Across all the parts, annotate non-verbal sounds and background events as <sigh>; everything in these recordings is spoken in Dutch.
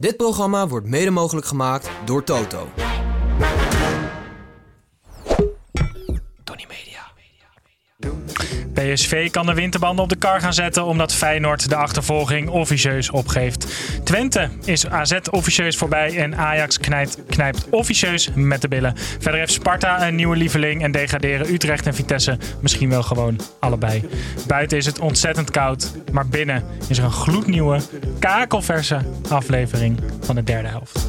Dit programma wordt mede mogelijk gemaakt door Toto. Tony Media. PSV kan de winterbanden op de kar gaan zetten omdat Feyenoord de achtervolging officieus opgeeft. Twente is AZ officieus voorbij en Ajax knijpt, knijpt officieus met de billen. Verder heeft Sparta een nieuwe lieveling en degraderen Utrecht en Vitesse misschien wel gewoon allebei. Buiten is het ontzettend koud, maar binnen is er een gloednieuwe, kakelverse aflevering van de derde helft.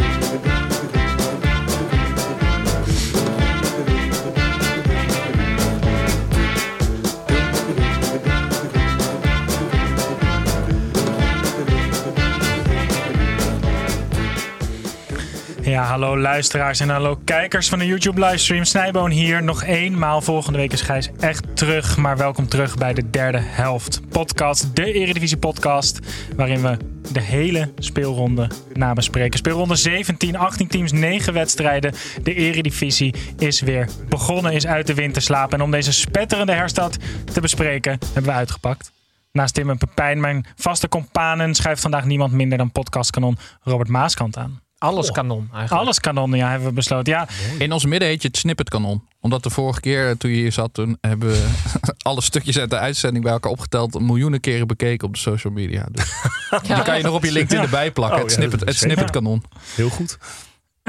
Ja, hallo luisteraars en hallo kijkers van de YouTube livestream. Snijboon hier. Nog eenmaal. Volgende week is Gijs echt terug. Maar welkom terug bij de derde helft podcast. De Eredivisie podcast. Waarin we de hele speelronde nabespreken. Speelronde 17, 18 teams, 9 wedstrijden. De Eredivisie is weer begonnen, is uit de winterslaap. En om deze spetterende herstart te bespreken, hebben we uitgepakt. Naast Tim en Pepijn, mijn vaste companen, schuift vandaag niemand minder dan podcastkanon Robert Maaskant aan. Alles kanon eigenlijk. Alles kanon, ja, hebben we besloten. Ja, In ons midden heet je het snippetkanon. Omdat de vorige keer toen je hier zat, toen hebben we <laughs> alle stukjes uit de uitzending bij elkaar opgeteld. Miljoenen keren bekeken op de social media. Dus <laughs> die kan je nog op je LinkedIn erbij plakken. Oh, het, ja, snippet, het zeker. snippetkanon. Heel goed.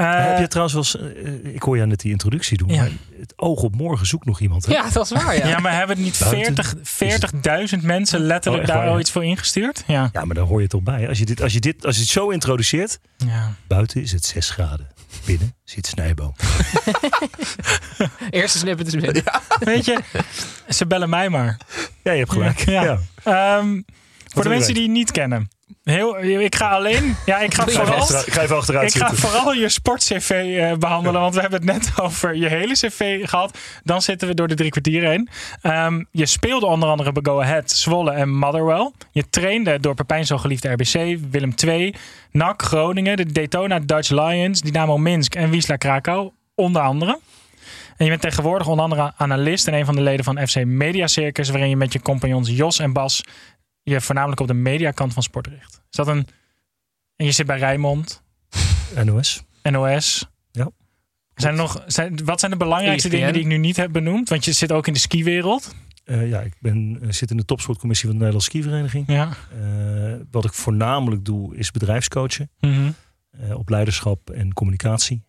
Eh, Heb je trouwens wel eens, eh, ik hoor jou net die introductie doen, Ja. maar het oog op morgen zoekt nog iemand. Hè? Ja, dat is waar. Ja. ja, maar hebben niet Buiten 40 40.000 mensen letterlijk Oh, echt daar waar, al iets voor ingestuurd? Ja. Ja, maar daar hoor je toch bij. Als je, dit, als, je dit, als je het zo introduceert, ja. buiten is het 6 graden. Binnen zit Snijboom. <laughs> Eerste snippet is binnen. Weet je, ze bellen mij maar. Ja, je hebt gelijk. Ja. Ja. Ehm, voor de je mensen die je niet kennen. Heel, ik ga alleen. Ja, ik ga vooral. ik ga even achteruit Ik ga vooral je sportcv eh, behandelen, want we hebben het net <laughs> over je hele cv gehad. Dan zitten we door de drie kwartier heen. Ehm, je speelde onder andere bij Go Ahead, Zwolle en Motherwell. Je trainde door Pepijn zo geliefde RBC, Willem II, NAC, Groningen, de Daytona Dutch Lions, Dynamo Minsk en Wisla Krakau, onder andere. En je bent tegenwoordig onder andere analist en een van de leden van FC Media Circus, waarin je met je compagnons Jos en Bas je voornamelijk op de mediakant van sport richt. Is dat een... En je zit bij Rijnmond, NOS. NOS. Ja. Zijn er nog, zijn, wat zijn de belangrijkste ESPN. dingen die ik nu niet heb benoemd? Want je zit ook in de skiwereld. Eh, ja, ik ben, eh, zit in de topsportcommissie van de Nederlandse skivereniging. Ja. Eh, wat ik voornamelijk doe is bedrijfscoachen. Mhm. eh, op leiderschap en communicatie.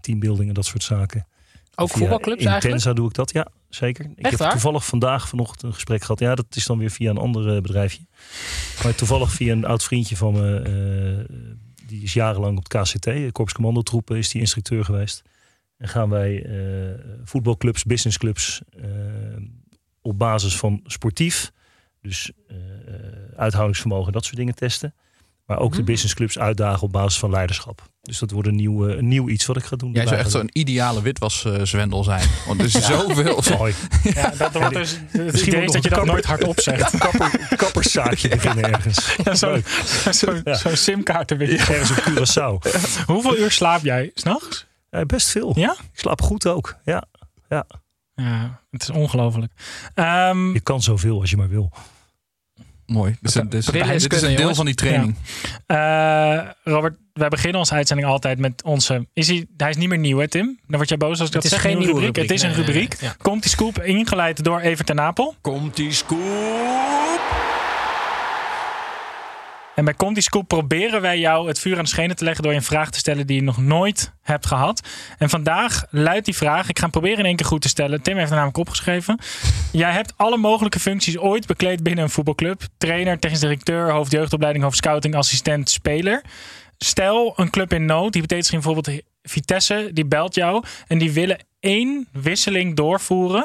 teambuilding en dat soort zaken. Ook Via voetbalclubs Intensa eigenlijk? doe ik dat, ja, zeker. Ik Echt heb waar? toevallig vandaag vanochtend een gesprek gehad. Ja, dat is dan weer via een ander eh, bedrijfje. Maar toevallig via een oud vriendje van me. eh, die is jarenlang op het KCT, Korps Commandotroepen, is die instructeur geweest. En gaan wij eh, voetbalclubs, businessclubs eh, op basis van sportief, dus eh, uithoudingsvermogen, dat soort dingen testen. Maar ook de businessclubs uitdagen op basis van leiderschap. Dus dat wordt een nieuw, eh, een nieuw iets wat ik ga doen. Jij zou echt zo'n ideale witwaszwendel zijn. Want er is <laughs> zoveel. Mooi. Ja, dat wordt dus het Misschien idee dat je dat nooit hardop zegt. <laughs> Kapper, kapperszaakje <laughs> beginnen ergens. Ja, Zo'n zo, Ja. zo'n simkaartenwinkel. Ergens op Curaçao. Hoeveel uur slaap jij s'nachts? Ja, best veel. Ja? Ik slaap goed ook. Ja. ja. Ja, het is ongelooflijk. Ehm, Je kan zoveel als je maar wil. Mooi. Dit is, een- dit is, is is een deel jongens. van die training. eh, Robert, wij beginnen onze uitzending altijd met onze... Is hij, hij is niet meer nieuw, hè Tim? Dan word jij boos als ik dat Het is zeg. geen nieuwe nieuwe rubriek. Het is een rubriek. Nee, nee. Komt die scoop ingeleid door Evert ten Napel. Komt die scoop? En bij Conti Scoop proberen wij jou het vuur aan de schenen te leggen door je een vraag te stellen die je nog nooit hebt gehad. En vandaag luidt die vraag, ik ga hem proberen in één keer goed te stellen. Tim heeft het namelijk opgeschreven. Jij hebt alle mogelijke functies ooit bekleed binnen een voetbalclub. Trainer, technisch directeur, hoofd jeugdopleiding, hoofd scouting, assistent, speler. Stel een club in nood, hypothetisch bijvoorbeeld Vitesse, die belt jou en die willen één wisseling doorvoeren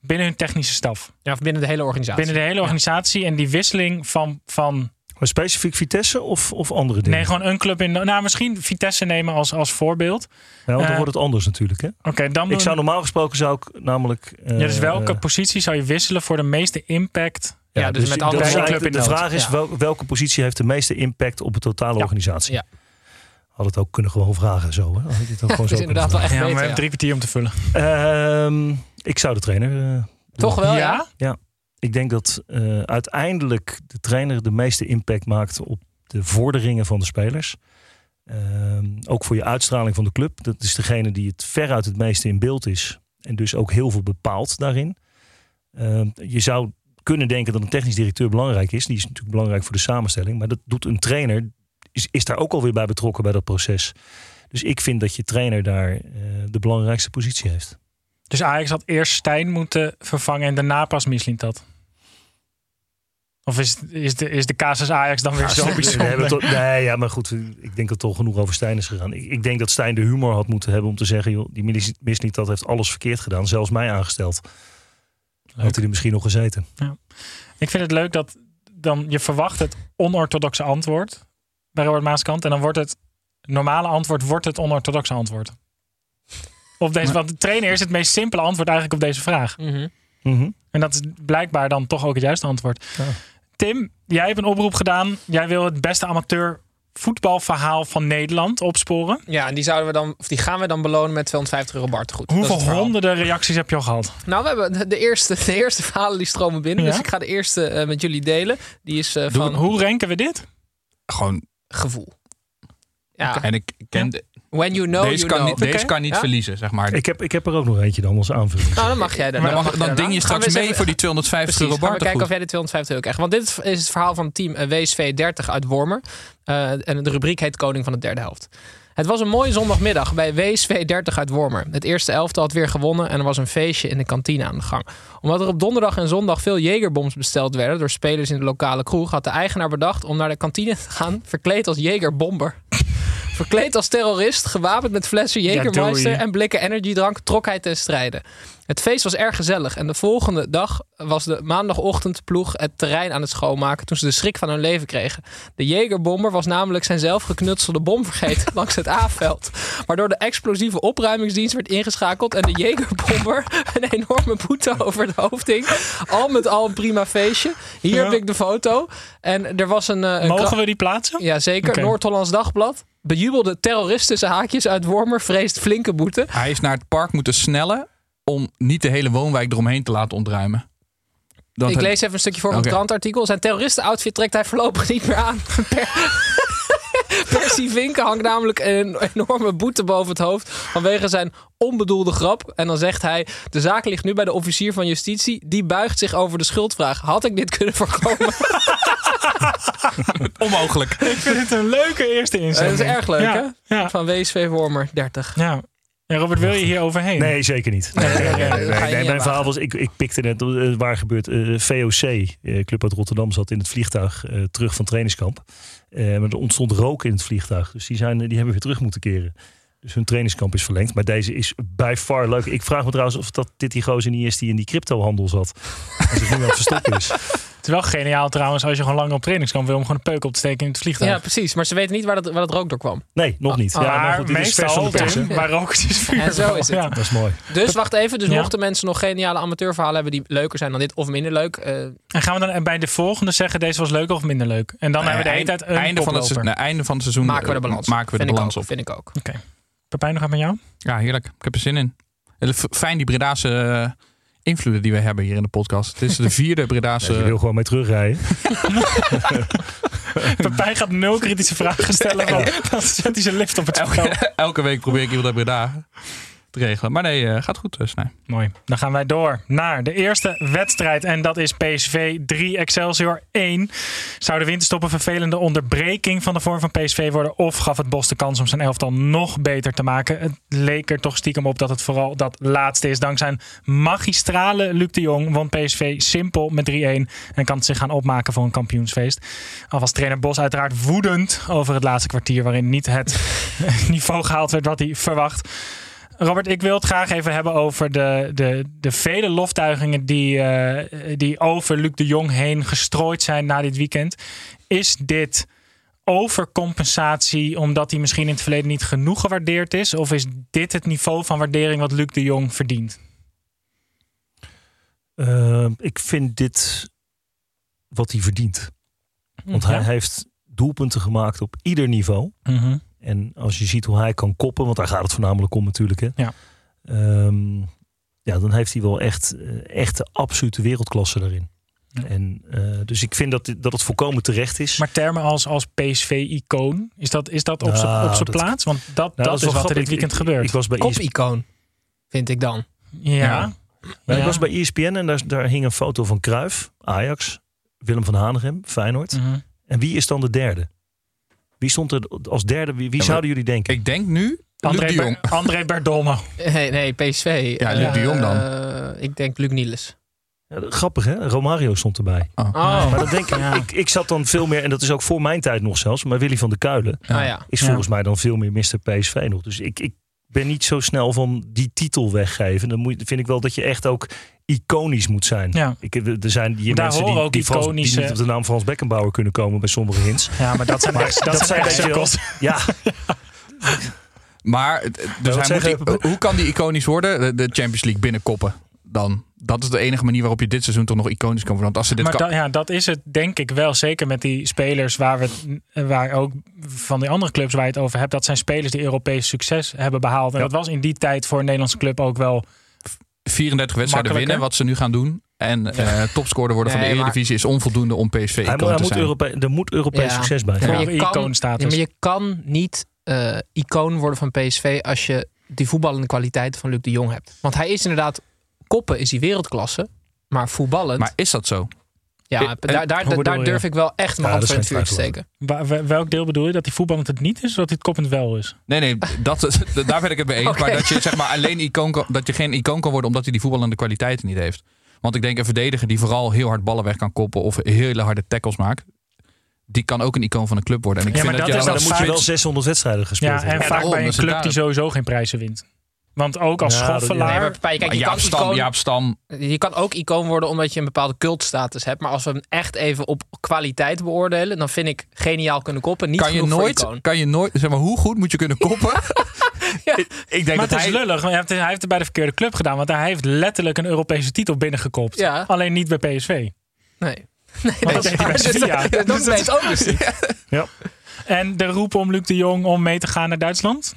binnen hun technische staf. Ja, of binnen de hele organisatie. Binnen de hele organisatie. En die wisseling van, van Maar specifiek Vitesse of, of andere dingen? nee, gewoon een club in. Nou, misschien Vitesse nemen als, als voorbeeld. Ja, want dan eh, wordt het anders natuurlijk. Hè? Oké, dan. Ik zou normaal gesproken zou ik namelijk... eh, ja, dus welke eh, positie zou je wisselen voor de meeste impact? Ja, dus met dat andere club in De nood. vraag is Ja. wel- welke positie heeft de meeste impact op de totale Ja. organisatie? Ja. Had het ook kunnen gewoon vragen zo. Hè? Had ik het ook Ja, <laughs> gewoon zo is inderdaad wel echt Ja, maar beter. hebben drie kwartier om te vullen. Ehm, ik zou de trainer... eh, Toch wel, ja? Ik denk dat eh, uiteindelijk de trainer de meeste impact maakt op de vorderingen van de spelers. Ehm, ook voor je uitstraling van de club. Dat is degene die het veruit het meeste in beeld is. En dus ook heel veel bepaalt daarin. Ehm, je zou kunnen denken dat een technisch directeur belangrijk is. Die is natuurlijk belangrijk voor de samenstelling. Maar dat doet een trainer. Is, daar ook alweer bij betrokken bij dat proces. Dus ik vind dat je trainer daar eh, de belangrijkste positie heeft. Dus Ajax had eerst Stijn moeten vervangen en daarna pas Mislint dat. Of is, is, de, is de casus Ajax dan weer zo Nee, bijzonder? toch- nee, ja, maar goed. Ik denk dat er toch genoeg over Stijn is gegaan. Ik, ik denk dat Stijn de humor had moeten hebben om te zeggen... joh, die niet dat heeft alles verkeerd gedaan. Zelfs mij aangesteld. Had hij er misschien nog gezeten. Ik vind het leuk dat dan je verwacht het onorthodoxe antwoord bij Robert Maaskant. En dan wordt het normale antwoord wordt het onorthodoxe antwoord. Op deze, want de trainer is het meest simpele antwoord eigenlijk op deze vraag. Mhm. Mhm. En dat is blijkbaar dan toch ook het juiste antwoord. Ja. Tim, jij hebt een oproep gedaan. Jij wil het beste amateur voetbalverhaal van Nederland opsporen. Ja, en die, zouden we dan, of die gaan we dan belonen met 250 euro bartegoed. Hoeveel honderden reacties heb je al gehad? Nou, we hebben de- de eerste, de eerste verhalen die stromen binnen. Ja? Dus ik ga de eerste eh, met jullie delen. Die is eh, Doe van Hoe ranken we dit? Gewoon, gevoel. Ja, en ik ken de- when you know, deze you kan know. niet, deze kan niet Ja? verliezen, zeg maar. Ik, heb, ik heb er ook nog eentje dan als aanvulling. Nou, dan mag jij dat. dan, mag- dan daarna. ding je straks mee even- voor die 250 Precies, euro gaan we kijken of jij de 250 euro krijgt. Want dit is het verhaal van team eh, WSV 30 uit Wormer. Eh, en de rubriek heet Koning van de derde helft. Het was een mooie zondagmiddag bij WSV 30 uit Wormer. Het eerste elftal had weer gewonnen en er was een feestje in de kantine aan de gang. Omdat er op donderdag en zondag veel Jagerbombs besteld werden door spelers in de lokale kroeg, had de eigenaar bedacht om naar de kantine te gaan verkleed als Jagerbomber. Verkleed als terrorist, gewapend met flessen Jägermeister en blikken energiedrank, trok hij ten strijde. Het feest was erg gezellig en de volgende dag was de maandagochtendploeg het terrein aan het schoonmaken toen ze de schrik van hun leven kregen. De Jägerbomber was namelijk zijn zelfgeknutselde bom vergeten <laughs> langs het A-veld, waardoor de explosieve opruimingsdienst werd ingeschakeld en de Jägerbomber <laughs> een enorme boete over het hoofd hing. Al met al een prima feestje. Hier Ja. heb ik de foto en er was een, eh, Mogen we die plaatsen? ja, zeker. Noord-Hollands Dagblad. Bejubelde terrorist tussen haakjes uit Wormer vreest flinke boete. Hij is naar het park moeten snellen om niet de hele woonwijk eromheen te laten ontruimen. Dat ik lees even een stukje voor van het Oké. krantartikel. Zijn terroristenoutfit trekt hij voorlopig niet meer aan. <laughs> Per... Percy Vinken hangt namelijk een enorme boete boven het hoofd vanwege zijn onbedoelde grap. En dan zegt hij, de zaak ligt nu bij de officier van justitie. Die buigt zich over de schuldvraag. Had ik dit kunnen voorkomen? <laughs> Onmogelijk. Ik vind het een leuke eerste dat inzending. is erg leuk, Ja, hè? Ja, Van WSV Wormer 30. ja. En Robert, wil je hier overheen? Nee, zeker niet. Nee, nee, nee, nee, mijn verhaal was, ik, ik pikte net eh, waar gebeurt. eh, VOC, eh, Club uit Rotterdam, zat in het vliegtuig terug van trainingskamp. Maar er ontstond rook in het vliegtuig. Dus die, zijn, die hebben weer terug moeten keren. Dus hun trainingskamp is verlengd. Maar deze is by far leuk. Ik vraag me trouwens of dat dit die gozer niet is die in die cryptohandel zat. Als het nu aan het verstoppen is. <laughs> Het is wel geniaal trouwens als je gewoon lang op trainingskamp wil om gewoon een peuk op te steken in het vliegtuig. Ja, precies. Maar ze weten niet waar dat, waar dat rook door kwam. Nee, nog niet. Ah, Ja, maar maar goed, meestal? Tim, waar rook het is vuur. En zo is het. Ja. Dat is mooi. Dus wacht even. Dus Ja. mochten mensen nog geniale amateurverhalen hebben die leuker zijn dan dit of minder leuk. eh, En gaan we dan bij de volgende zeggen deze was leuk of minder leuk? En dan hebben we de hele tijd een einde, van het, se- koploper. nee, einde van het seizoen maken we de eh, balans. maken we de vind ik balans ook, op. Vind ik ook. Pepijn, nog wat met jou? Ja, heerlijk. Ik heb er zin in. F- Fijn die Bredaanse eh, invloeden die we hebben hier in de podcast. Het is de <laughs> vierde Bredaanse... Je wil gewoon mee terugrijden. <laughs> Pepijn gaat nul kritische vragen stellen. Dan zet hij zijn lift op het spel. elke, <laughs> elke week probeer ik iemand uit Breda regelen. Maar nee, eh, gaat goed, uh, Snij. Mooi. Dan gaan wij door naar de eerste wedstrijd. En dat is PSV 3, Excelsior 1. Zou de winterstop een vervelende onderbreking van de vorm van PSV worden? Of gaf het Bos de kans om zijn elftal nog beter te maken? Het leek er toch stiekem op dat het vooral dat laatste is. Dankzij een magistrale Luc de Jong won PSV simpel met 3-1. En kan het zich gaan opmaken voor een kampioensfeest. Al was trainer Bos uiteraard woedend over het laatste kwartier... waarin niet het <laughs> niveau gehaald werd wat hij verwacht. Robert, ik wil het graag even hebben over de, de, de vele loftuigingen die, uh, die over Luc de Jong heen gestrooid zijn na dit weekend. Is dit overcompensatie omdat hij misschien in het verleden niet genoeg gewaardeerd is? Of is dit het niveau van waardering wat Luc de Jong verdient? Uh, ik vind dit wat hij verdient. Want hij heeft doelpunten gemaakt op ieder niveau. Mm -hmm. En als je ziet hoe hij kan koppen, want daar gaat het voornamelijk om natuurlijk. Hè? Ja. Um, ja, dan heeft hij wel echt, echt de absolute wereldklasse daarin. Ja. En, uh, dus ik vind dat, dat het volkomen terecht is. Maar termen als, als PSV-icoon, is dat, is dat op zijn Nou, plaats? Want dat, Nou, dat, is wat er dit weekend Ik- gebeurt. Ik was bij, E ESPN, Kop-icoon, vind ik dan. ja. Ja. nou, ik was bij ESPN en daar, daar hing een foto van Cruijff, Ajax, Willem van Hanegem, Feyenoord. Mhm. En wie is dan de derde? Wie stond er als derde? Wie, wie zouden jullie denken? Ik denk nu Luc André, de Jong. Ber- <laughs> André Berdomo. Nee, nee PSV. Ja, Luc de Jong dan. Eh, ik denk Luc Niels. Ja, grappig hè? Romario stond erbij. Oh, Maar dat denk ik, Ja. ik, ik zat dan veel meer, en dat is ook voor mijn tijd nog zelfs, maar Willy van der Kuilen Ah, ja. is Ja. volgens mij dan veel meer Mr. PSV nog. Dus ik, ik ben niet zo snel van die titel weggeven. Dan moet, vind ik wel dat je echt ook iconisch moet zijn. Ja. Ik, er zijn hier Daar mensen die, ook die, Frans, die niet op de naam Frans Beckenbauer kunnen komen bij sommige hints. Ja, maar dat <laughs> zijn Maar echt- dat, dat zijn echt. <laughs> Ja, Maar dus hij moet, we? hoe kan die iconisch worden? De, de Champions League binnenkoppen dan. Dat is de enige manier waarop je dit seizoen toch nog iconisch kan worden. Want als ze dit Maar kan, da- ja, dat is het denk ik wel. Zeker met die spelers waar we het, waar ook van die andere clubs waar je het over hebt. Dat zijn spelers die Europees succes hebben behaald. En Ja. dat was in die tijd voor een Nederlandse club ook wel. 34 wedstrijden winnen, wat ze nu gaan doen. En eh topscorer worden van de maar- Eredivisie is onvoldoende om PSV icoon te moet zijn. Europe, er moet Europees Ja. succes bij. Ja. Maar Ja. je kan, ja, maar je kan niet eh, icoon worden van PSV als je die voetballende kwaliteiten van Luc de Jong hebt. Want hij is inderdaad, koppen is die wereldklasse. Maar voetballend, Maar is dat zo? ja, en- daar, daar, daar durf ik wel echt mijn Ja, hand voor in het vuur te steken. Welk deel bedoel je? Dat die voetballend het niet is? Of dat hij het koppend wel is? Nee, nee, dat, <laughs> daar ben ik het mee eens. Maar dat je zeg maar alleen icoon kan, dat je geen icoon kan worden omdat hij die voetballende kwaliteiten niet heeft. Want ik denk een verdediger die vooral heel hard ballen weg kan koppen of hele harde tackles maakt, die kan ook een icoon van een club worden. En ik Ja, vind maar dat, dat je dan dan moet je wel 600 wedstrijden gespeeld Ja, hebben. en vaak daarom, bij een dus club daar- die sowieso geen prijzen wint. Want ook als Ja, schoffelaar... Nee, maar Pepijn, kijk, je Jaap kan, Stam, icoon, Jaap Stam, je kan ook icoon worden omdat je een bepaalde cultstatus hebt. Maar als we hem echt even op kwaliteit beoordelen, dan vind ik geniaal kunnen koppen. Niet kan je, genoeg voor nooit, icoon. kan je nooit, zeg maar, hoe goed moet je kunnen koppen? <laughs> ik, ik denk maar dat het is hij, lullig. want Hij heeft, hij heeft het bij de verkeerde club gedaan. Want hij heeft letterlijk een Europese titel binnengekopt. Ja. Alleen niet bij PSV. Nee. <laughs> Nee, dat dat, deed hij bij is waar. Sevilla. Dat weet ook <laughs> dus niet. En de roep om Luc de Jong om mee te gaan naar Duitsland?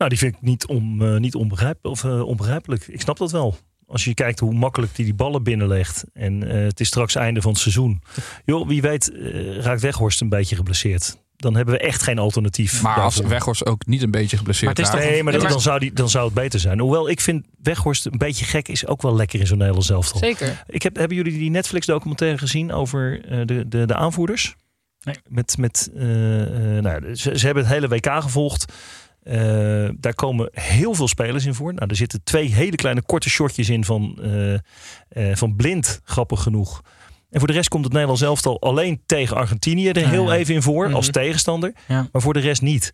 Nou, die vind ik niet, om, eh, niet onbegrijp, of, eh, onbegrijpelijk. Ik snap dat wel. Als je kijkt hoe makkelijk hij die ballen binnenlegt. En eh, het is straks einde van het seizoen. Joh, wie weet raakt Weghorst een beetje geblesseerd. Dan hebben we echt geen alternatief. maar als. Weghorst ook niet een beetje geblesseerd Maar het is. Nee, maar, dan, zou die, dan zou het beter zijn. Hoewel ik vind Weghorst een beetje gek is ook wel lekker in zo'n Nederlands elftal. Zeker. Ik heb, hebben jullie die Netflix documentaire gezien over eh, de, de, de aanvoerders? Nee. Met, met, nou, ze, ze hebben het hele WK gevolgd. Eh, daar komen heel veel spelers in voor. Nou, er zitten twee hele kleine korte shortjes in van, eh, eh, van Blind, grappig genoeg. En voor de rest komt het Nederlands elftal alleen tegen Argentinië er heel Ah, ja. even in voor als Mhm. tegenstander. Ja. Maar voor de rest niet.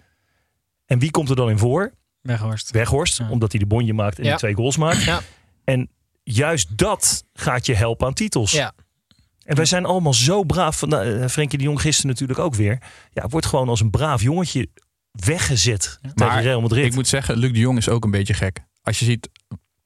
En wie komt er dan in voor? Weghorst. Weghorst, Ja. omdat hij de bonje maakt en Ja. de twee goals maakt. Ja. En juist dat gaat je helpen aan titels. Ja. En wij zijn allemaal zo braaf. Van, nou, Frenkie de Jong gisteren natuurlijk ook weer. Ja, wordt gewoon als een braaf jongetje weggezet tegen Maar Real Madrid. Ik moet zeggen, Luc de Jong is ook een beetje gek. Als je ziet,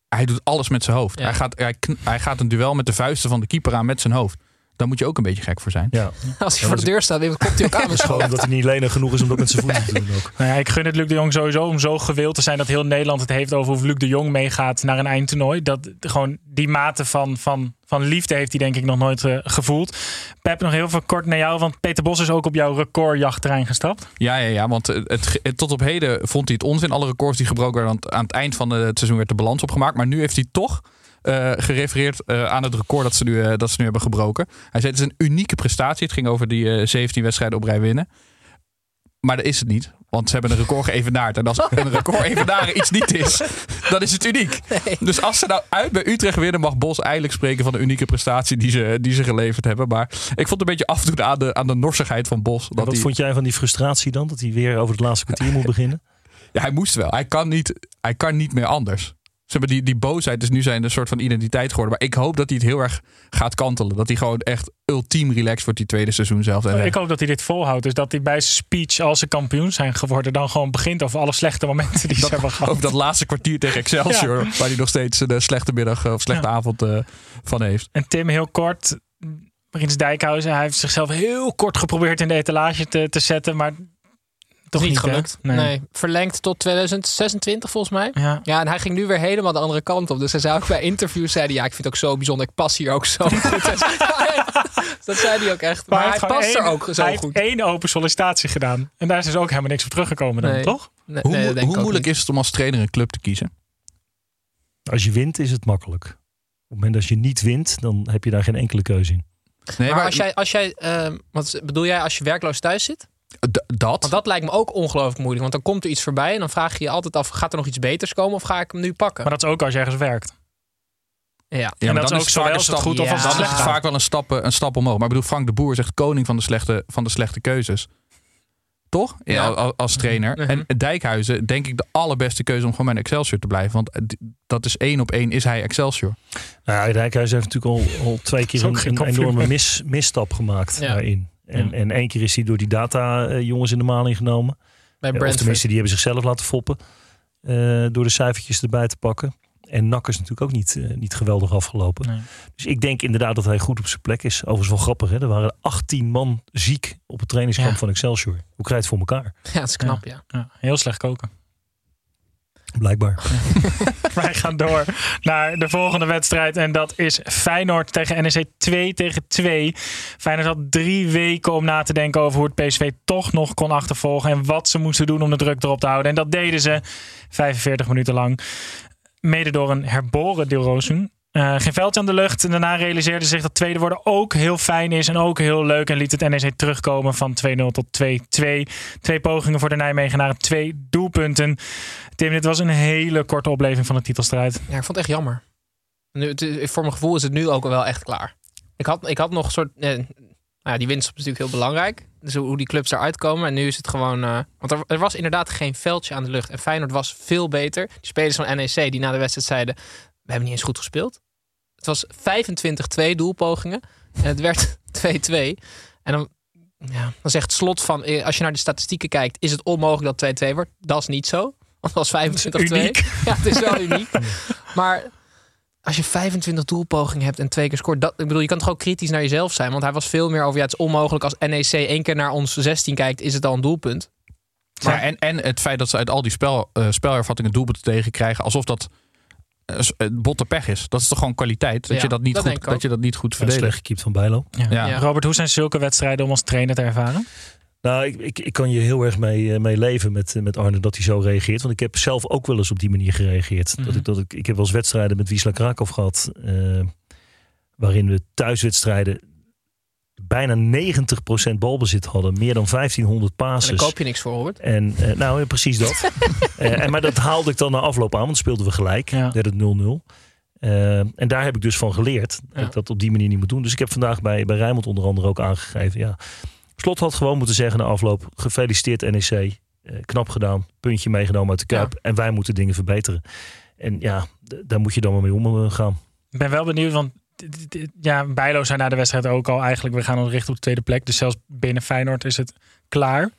hij doet alles met zijn hoofd. Ja. Hij, gaat, hij, kn- hij gaat een duel met de vuisten van de keeper aan met zijn hoofd. Daar moet je ook een beetje gek voor zijn. ja, <laughs> Als hij voor de deur staat, dan komt hij ook aan. gewoon omdat hij niet lenig genoeg is om dat met zijn <laughs> voeten te doen ook. Nou ja, ik gun het Luc de Jong sowieso om zo gewild te zijn dat heel Nederland het heeft over hoe Luc de Jong meegaat naar een eindtoernooi. Dat gewoon die mate van, van, van liefde heeft hij denk ik nog nooit eh, gevoeld. Pep, nog heel veel kort naar jou. Want Peter Bos is ook op jouw recordjachtterrein gestapt. Ja, ja, ja want het, het- het- tot op heden vond hij het onzin. Alle records die gebroken werden, aan het eind van het seizoen werd de balans opgemaakt. Maar nu heeft hij toch eh, gerefereerd eh, aan het record dat ze, nu, eh, dat ze nu hebben gebroken. Hij zei het is een unieke prestatie. Het ging over die eh, 17 wedstrijden op rij winnen. Maar dat is het niet. Want ze hebben een record geëvenaard. En als een record evenaren iets niet is, <laughs> dan is het uniek. Dus als ze nou uit bij Utrecht winnen, mag Bos eigenlijk spreken van de unieke prestatie die ze, die ze geleverd hebben. Maar ik vond het een beetje afdoen aan de, aan de norsigheid van Bos. Dat wat vond jij van die frustratie dan? Dat hij weer over het laatste kwartier moet <laughs> beginnen? ja, hij moest wel. Hij kan niet, hij kan niet meer anders. Ze hebben die, die boosheid is nu zijn een soort van identiteit geworden. Maar ik hoop dat hij het heel erg gaat kantelen. Dat hij gewoon echt ultiem relaxed wordt die tweede seizoen zelf. En, eh, Ik hoop dat hij dit volhoudt. Dus dat hij bij zijn speech, als ze kampioen zijn geworden, dan gewoon begint over alle slechte momenten die ze hebben gehad. <laughs> ook dat laatste kwartier tegen <laughs> Excelsior. Waar hij nog steeds een eh, slechte middag eh, of slechte Ja. avond eh, van heeft. En Tim, heel kort. Prins Dijkhuizen, hij heeft zichzelf heel kort geprobeerd in de etalage te, te zetten, maar toch niet gelukt. Nee. Verlengd tot 2026 volgens mij. Ja. Ja, en hij ging nu weer helemaal de andere kant op. Dus hij zei ook bij interviews, zei hij, ja, ik vind het ook zo bijzonder. Ik pas hier ook zo goed. <laughs> <laughs> dat zei hij ook echt. Maar, hij past er ook zo hij goed. heeft één open sollicitatie gedaan. En daar is dus ook helemaal niks op teruggekomen dan, Nee. toch? Nee, Hoe, mo- moeilijk niet. is het om als trainer een club te kiezen? Als je wint is het makkelijk. Op het moment dat je niet wint, dan heb je daar geen enkele keuze in. Nee, Maar als jij, als jij ehm, wat bedoel jij als je werkloos thuis zit? D- dat, Want dat lijkt me ook ongelooflijk moeilijk. Want dan komt er iets voorbij en dan vraag je je altijd af, gaat er nog iets beters komen of ga ik hem nu pakken? Maar dat is ook als je ergens werkt. ja. Ja, en maar dat dan is ook zowel vaak als een het stap- goed of als het Dan is slecht gaat. vaak wel een stap, een stap omhoog. Maar ik bedoel, Frank de Boer zegt koning van de slechte, van de slechte keuzes. Toch? Ja, Ja. Als, als trainer. Mhm. En Dijkhuizen, denk ik, de allerbeste keuze om gewoon bij Excelsior te blijven. Want eh, dat is één op één, is hij Excelsior. Nou, ja, Rijkhuis heeft natuurlijk al, al twee <laughs> keer een, een enorme mis, misstap gemaakt Ja. daarin. En, Ja. en één keer is hij door die data-jongens in de maling genomen. Bij Eh, Of Brentford. tenminste, die hebben zichzelf laten foppen. eh, door de cijfertjes erbij te pakken. En Nak is natuurlijk ook niet, eh, niet geweldig afgelopen. Nee. Dus ik denk inderdaad dat hij goed op zijn plek is. Overigens wel grappig, hè? er waren 18 man ziek op het trainingskamp Ja. van Excelsior. Hoe krijg je het voor elkaar? Ja, dat is knap, ja. Ja, heel slecht koken. Blijkbaar. <laughs> Wij gaan door naar de volgende wedstrijd. En dat is Feyenoord tegen NEC 2 tegen 2. Feyenoord had drie weken om na te denken over hoe het PSV toch nog kon achtervolgen. En wat ze moesten doen om de druk erop te houden. En dat deden ze 45 minuten lang. Mede door een herboren Dilrosun. Eh geen veldje aan de lucht. En daarna realiseerde zich dat tweede worden ook heel fijn is. En ook heel leuk. En liet het NEC terugkomen van 2-0 tot 2-2. Twee pogingen voor de Nijmegenaren. Twee doelpunten. Tim, dit was een hele korte opleving van de titelstrijd. Ja, ik vond het echt jammer. Nu, het voor mijn gevoel is het nu ook wel echt klaar. Ik had, ik had nog een soort... Eh, nou ja, die winst is natuurlijk heel belangrijk. Dus hoe die clubs eruit komen. En nu is het gewoon... eh, want er, was inderdaad geen veldje aan de lucht. En Feyenoord was veel beter. Die spelers van NEC die na de wedstrijd zeiden... We hebben niet eens goed gespeeld. Het was 25-2 doelpogingen. En het werd 2-2. En dan, ja, dan zegt Slot van... eh, Als je naar de statistieken kijkt... Is het onmogelijk dat 2-2 wordt? Dat is niet zo. Want was 25-2. uniek. <laughs> Ja, het is wel uniek. Maar als je 25 doelpogingen hebt en twee keer scoort, dat, ik bedoel, je kan toch ook kritisch naar jezelf zijn, want hij was veel meer over, ja, het is onmogelijk als NEC één keer naar ons 16 kijkt, is het al een doelpunt. Maar en, en het feit dat ze uit al die spel, eh spelervattingen doelpunten tegenkrijgen, alsof dat eh, eh, botte pech is. Dat is toch gewoon kwaliteit? Dat, Ja, je, dat, niet dat goed, dat je dat niet goed Ja, verdedigt. slecht gekiept van Bijlo. Ja. Ja. Robert, hoe zijn zulke wedstrijden om als trainer te ervaren? Nou, ik, ik, ik kan je heel erg mee, eh, mee leven met, eh, met Arne dat hij zo reageert. Want ik heb zelf ook wel eens op die manier gereageerd. Mhm. dat ik, dat ik, ik heb wel eens wedstrijden met Wisla Krakov gehad. eh, waarin we thuiswedstrijden bijna 90% balbezit hadden. Meer dan 1500 En daar passes. koop je niks voor, hoor. En eh, nou, ja, precies dat. <laughs> En, maar dat haalde ik dan na afloop aan, want speelden we gelijk. Ja. Werd het 0-0. Eh, en daar heb ik dus van geleerd dat Ja. ik dat op die manier niet moet doen. Dus ik heb vandaag bij, bij Rijnmond onder andere ook aangegeven. Ja, Slot had gewoon moeten zeggen na afloop: gefeliciteerd NEC. Eh, knap gedaan, puntje meegenomen uit de Kuip. En wij moeten dingen verbeteren. En ja, daar moet je dan maar mee omgaan. Ik ben wel benieuwd, want ja, Bijlo zei na de wedstrijd ook al eigenlijk, we gaan ons richten op de tweede plek. Dus zelfs binnen Feyenoord is het klaar.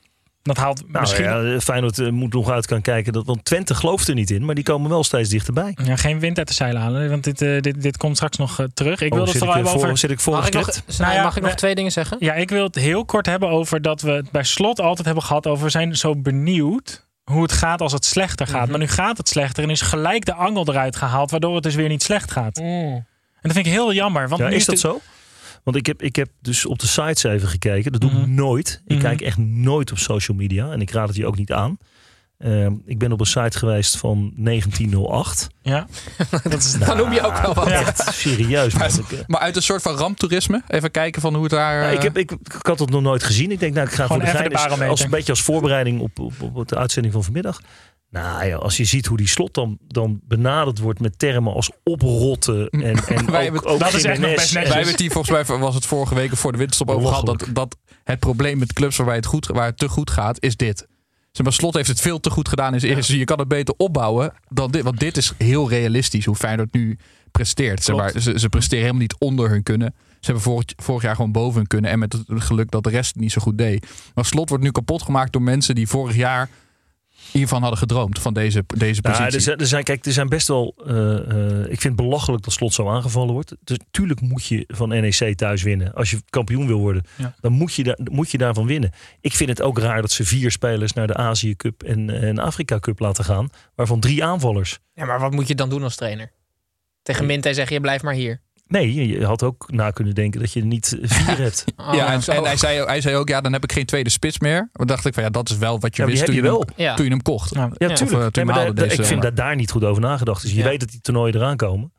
Dat haalt Nou, misschien ja, Feyenoord eh, moet nog uit gaan kijken. Dat, want Twente gelooft er niet in, maar die komen wel steeds dichterbij. ja, geen wind uit de zeilen halen. Want dit, eh, dit, dit komt straks nog eh, terug. Ik Oh, wil het vooral ik, hebben voor, over... zit ik voor Mag ik nog, Nou ja, mag ik nog we- twee dingen zeggen? Ja, ik wil het heel kort hebben over dat we het bij slot altijd hebben gehad over we zijn zo benieuwd hoe het gaat als het slechter gaat. Mhm. Maar nu gaat het slechter en is gelijk de angel eruit gehaald, waardoor het dus weer niet slecht gaat. Mm. En dat vind ik heel jammer. Want Ja, nu is dat het- zo? Want ik heb, ik heb dus op de sites even gekeken. Dat doe ik Mhm. nooit. Ik Mhm. kijk echt nooit op social media. En ik raad het je ook niet aan. Ehm, ik ben op een site geweest van 1908. Ja. <laughs> Dat is, Dan noem je ook wel wat. Echt serieus. man. Ik, eh, Maar uit een soort van ramptoerisme. Even kijken van hoe het daar... Eh, ik, heb, ik, ik had het nog nooit gezien. Ik denk, nou, ik ga Gewoon voor de gein de als een beetje als voorbereiding op, op, op de uitzending van vanmiddag. Nou ja, als je ziet hoe die slot dan, dan benaderd wordt met termen als oprotten <laughs> en, en Wij ook, hebben- ook Dat is echt nog best netjes. Wij hebben het hier volgens mij, was het vorige week of voor de winterstop over gehad. Dat, dat het probleem met clubs waarbij het, goed, waar het te goed gaat, is dit. Zeg maar, Slot heeft het veel te goed gedaan in zijn eerste. Je kan het beter opbouwen dan dit. Want dit is heel realistisch hoe Feyenoord nu presteert. Zeg maar, ze, ze presteren helemaal niet onder hun kunnen. Ze hebben vorig, vorig jaar gewoon boven hun kunnen. En met het geluk dat de rest het niet zo goed deed. Maar Slot wordt nu kapot gemaakt door mensen die vorig jaar hiervan hadden gedroomd. Van deze, deze Nou, positie. er, zijn, er zijn, kijk, er zijn best wel. eh, eh, ik vind het belachelijk dat slot zo aangevallen wordt. Dus tuurlijk moet je van NEC thuis winnen. Als je kampioen wil worden, Ja. dan moet je, daar, moet je daarvan winnen. Ik vind het ook raar dat ze vier spelers naar de Azië Cup en, en Afrika Cup laten gaan. Waarvan drie aanvallers. Ja, maar wat moet je dan doen als trainer? Tegen Minte zeg je, blijf maar hier. Nee, je- je had ook na kunnen denken dat je er niet eh, vier <laughs> hebt. Oh, ja, en, zo. en hij, zei, hij zei ook, ja, dan heb ik geen tweede spits meer. Dan dacht ik van, ja, dat is wel wat je Ja, maar wist toen je, je hem. Ja. toen je hem kocht. Ja. Ja, Of, eh, tuurlijk. toen Nee, je maar haalde daar- deze- ik vind dat daar niet goed over nagedacht is. Je Ja. weet dat die toernooien eraan komen.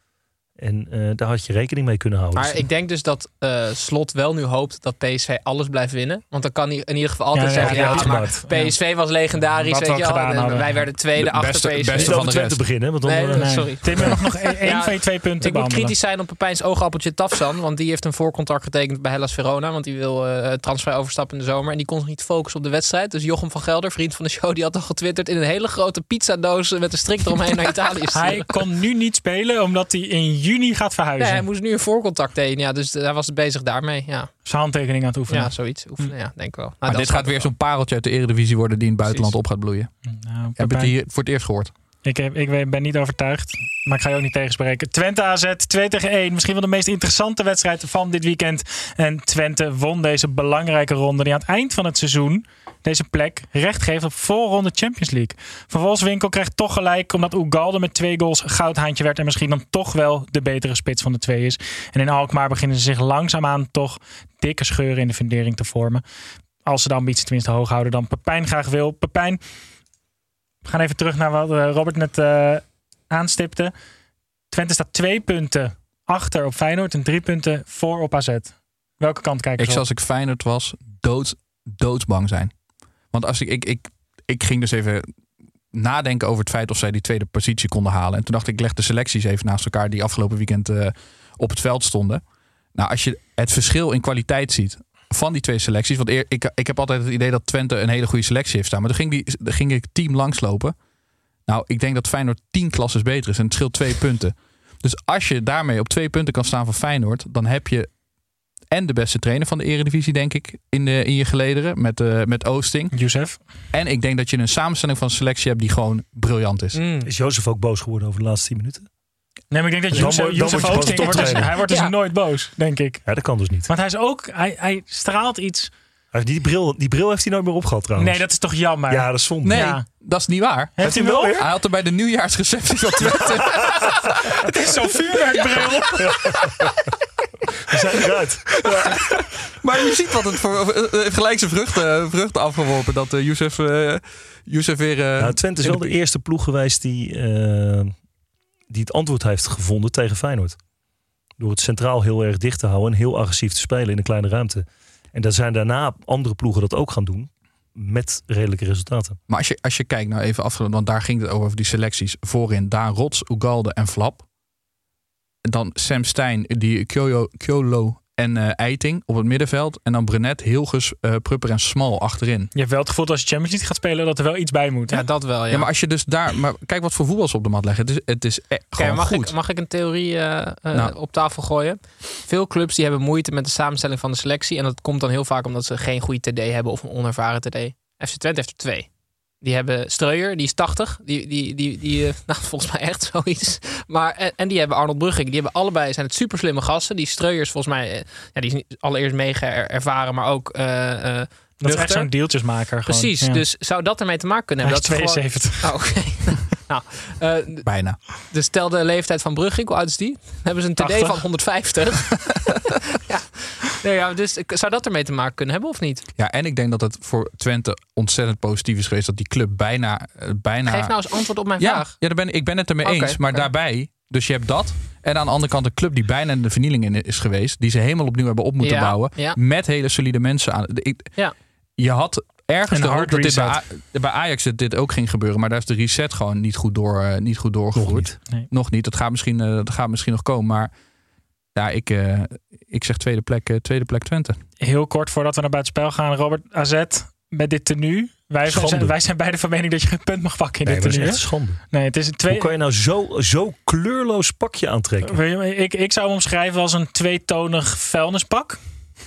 En eh, daar had je rekening mee kunnen houden. Maar Dus- ik denk dus dat eh, Slot wel nu hoopt dat PSV alles blijft winnen. Want dan kan hij in ieder geval altijd Ja, ja, zeggen... ja, Ja, maar. PSV was legendarisch, weet we je wel. En. Wij werden tweede De achter beste- PSV. beste van de rest. beginnen. Want Nee, eh, nee. sorry. Tim, nog nog <laughs> één van je twee punten Ik moet kritisch zijn op Pepijn's oogappeltje Tafsan. Want die heeft een voorcontract getekend bij Hellas Verona. Want die wil eh transfer overstappen in de zomer. En die kon zich niet focussen op de wedstrijd. Dus Jochem van Gelder, vriend van de show, die had al getwitterd... in een hele grote pizzadoos met een strik eromheen naar <laughs> Italië. Hij kon nu niet spelen omdat hij in juni gaat verhuizen. Nee, hij moest nu een voorcontract tekenen. Ja, dus hij was bezig daarmee. Ja, Zijn handtekening aan het oefenen. ja zoiets. Oefenen, ja, denk ik wel. Nou, Maar dat dit gaat weer zo'n pareltje uit de eredivisie worden die in het buitenland op gaat bloeien. Nou, Heb je het hier voor het eerst gehoord? ik, heb, ik ben niet overtuigd. Maar ik ga je ook niet tegenspreken. Twente AZ 2 tegen 1. Misschien wel de meest interessante wedstrijd van dit weekend. En Twente won deze belangrijke ronde. Die aan het eind van het seizoen deze plek recht geeft op voorronde Champions League. Van Wolfswinkel krijgt toch gelijk omdat Ugalde met twee goals goudhaantje werd. En misschien dan toch wel de betere spits van de twee is. En in Alkmaar beginnen ze zich langzaamaan toch dikke scheuren in de fundering te vormen. Als ze de ambitie tenminste hoog houden dan Pepijn graag wil. Pepijn, we gaan even terug naar wat eh, Robert net eh, aanstipte. Twente staat twee punten achter op Feyenoord en drie punten voor op AZ. Welke kant kijken Ik zou als ik Feyenoord was, dood, doodsbang zijn. Want als ik, ik, ik, ik ging dus even nadenken over het feit of zij die tweede positie konden halen. En toen dacht ik, ik leg de selecties even naast elkaar die afgelopen weekend eh, op het veld stonden. Nou, als je het verschil in kwaliteit ziet van die twee selecties. Want eer, ik, ik heb altijd het idee dat Twente een hele goede selectie heeft staan. Maar toen ging, die, ging ik team langslopen. Nou, ik denk dat Feyenoord tien klasses beter is. En het scheelt twee punten. Dus als je daarmee op twee punten kan staan van Feyenoord, dan heb je en de beste trainer van de Eredivisie, denk ik, in, de, in je gelederen met, eh met Oosting. Youssef. En ik denk dat je een samenstelling van selectie hebt die gewoon briljant is. Mm. Is Jozef ook boos geworden over de laatste 10 minuten? Nee, maar ik denk dat dan wordt dus, toptrainer. hij wordt dus Ja. nooit boos, denk ik. Ja, dat kan dus niet. Want hij is ook, hij, hij straalt iets. Die bril, die bril heeft hij nooit meer opgehad trouwens. Nee, dat is toch jammer. Ja, dat is zonde. Nee, Ja. dat is niet waar. Heeft hij hem wel? Hij had er bij de nieuwjaarsreceptie van Twente. <laughs> Het is zo'n vuurwerkbril. <laughs> <laughs> We zijn eruit. <laughs> maar je ziet wat het voor eh, heeft gelijk zijn vruchten, vruchten afgeworpen. Dat uh, Youssef, eh, Youssef weer. eh, Nou, Twente is wel de eerste ploeg geweest die, eh, die het antwoord heeft gevonden tegen Feyenoord. Door het centraal heel erg dicht te houden en heel agressief te spelen in een kleine ruimte. En daar zijn daarna andere ploegen dat ook gaan doen. Met redelijke resultaten. Maar als je, als je kijkt nou even af, want daar ging het over, over die selecties. Voorin Daan Rots, Ugalde en Flap. Dan Sam Stein, die Kyolo, Kyolo en eh, Eiting op het middenveld. En dan Brenet, Hilgers, eh, Prupper en Smal achterin. Je hebt wel het gevoel dat als je Champions League gaat spelen, dat er wel iets bij moet. hè? Ja, dat wel, ja. Ja. maar als je dus daar... Maar kijk wat voor voetbal ze op de mat leggen. Het is, het is e- Oké, gewoon mag, goed. ik, mag ik een theorie eh, eh, Nou. op tafel gooien? Veel clubs die hebben moeite met de samenstelling van de selectie. En dat komt dan heel vaak omdat ze geen goede TD hebben of een onervaren TD. FC Twente heeft er twee. Die hebben Streuer, die is 80. Die, die, die, die eh, <laughs> nou, volgens mij echt <laughs> zoiets. Maar, en, en die hebben Arnold Brugging. Die hebben allebei, zijn het super slimme gasten. Die Streuer is volgens mij, eh, ja, die is niet allereerst mega er- ervaren, maar ook eh, dat is echt zo'n deeltjesmaker. Gewoon. Precies, Ja. dus zou dat ermee te maken kunnen Hij hebben? is dat ze gewoon- 72. Oh, oké. <laughs> Nou, eh, Bijna. dus stel de leeftijd van Brugging, hoe oud is die? Dan hebben ze een TD 80. van 150. <laughs> ja. Nee, ja, dus zou dat ermee te maken kunnen hebben of niet? Ja, en ik denk dat het voor Twente ontzettend positief is geweest dat die club bijna. eh, bijna Geef nou eens antwoord op mijn ja, vraag. ja daar ben, ik ben het ermee eens. Maar daarbij, dus je hebt dat. En aan de andere kant een club die bijna in de vernieling in is geweest. Die ze helemaal opnieuw hebben op moeten Ja, bouwen. ja. Met hele solide mensen aan. Ik, Ja. Je had ergens de hoop hard dat dit bij, bij Ajax dit, dit ook ging gebeuren. Maar daar is de reset gewoon niet goed, door, eh, niet goed doorgevoerd. Nog niet. Nog niet. Dat gaat misschien, eh, dat gaat misschien nog komen. Maar ja, ik, eh, ik zeg tweede plek, eh, tweede plek Twente. Heel kort voordat we naar buitenspel gaan. Robert, AZ, met dit tenue. Wij zijn, wij zijn beide van mening dat je geen punt mag pakken in Nee, dit dat is tenue. echt een schande. Nee, het is een twee... Hoe kan je nou zo, zo kleurloos pakje aantrekken? Ik, ik zou hem omschrijven als een tweetonig vuilnispak.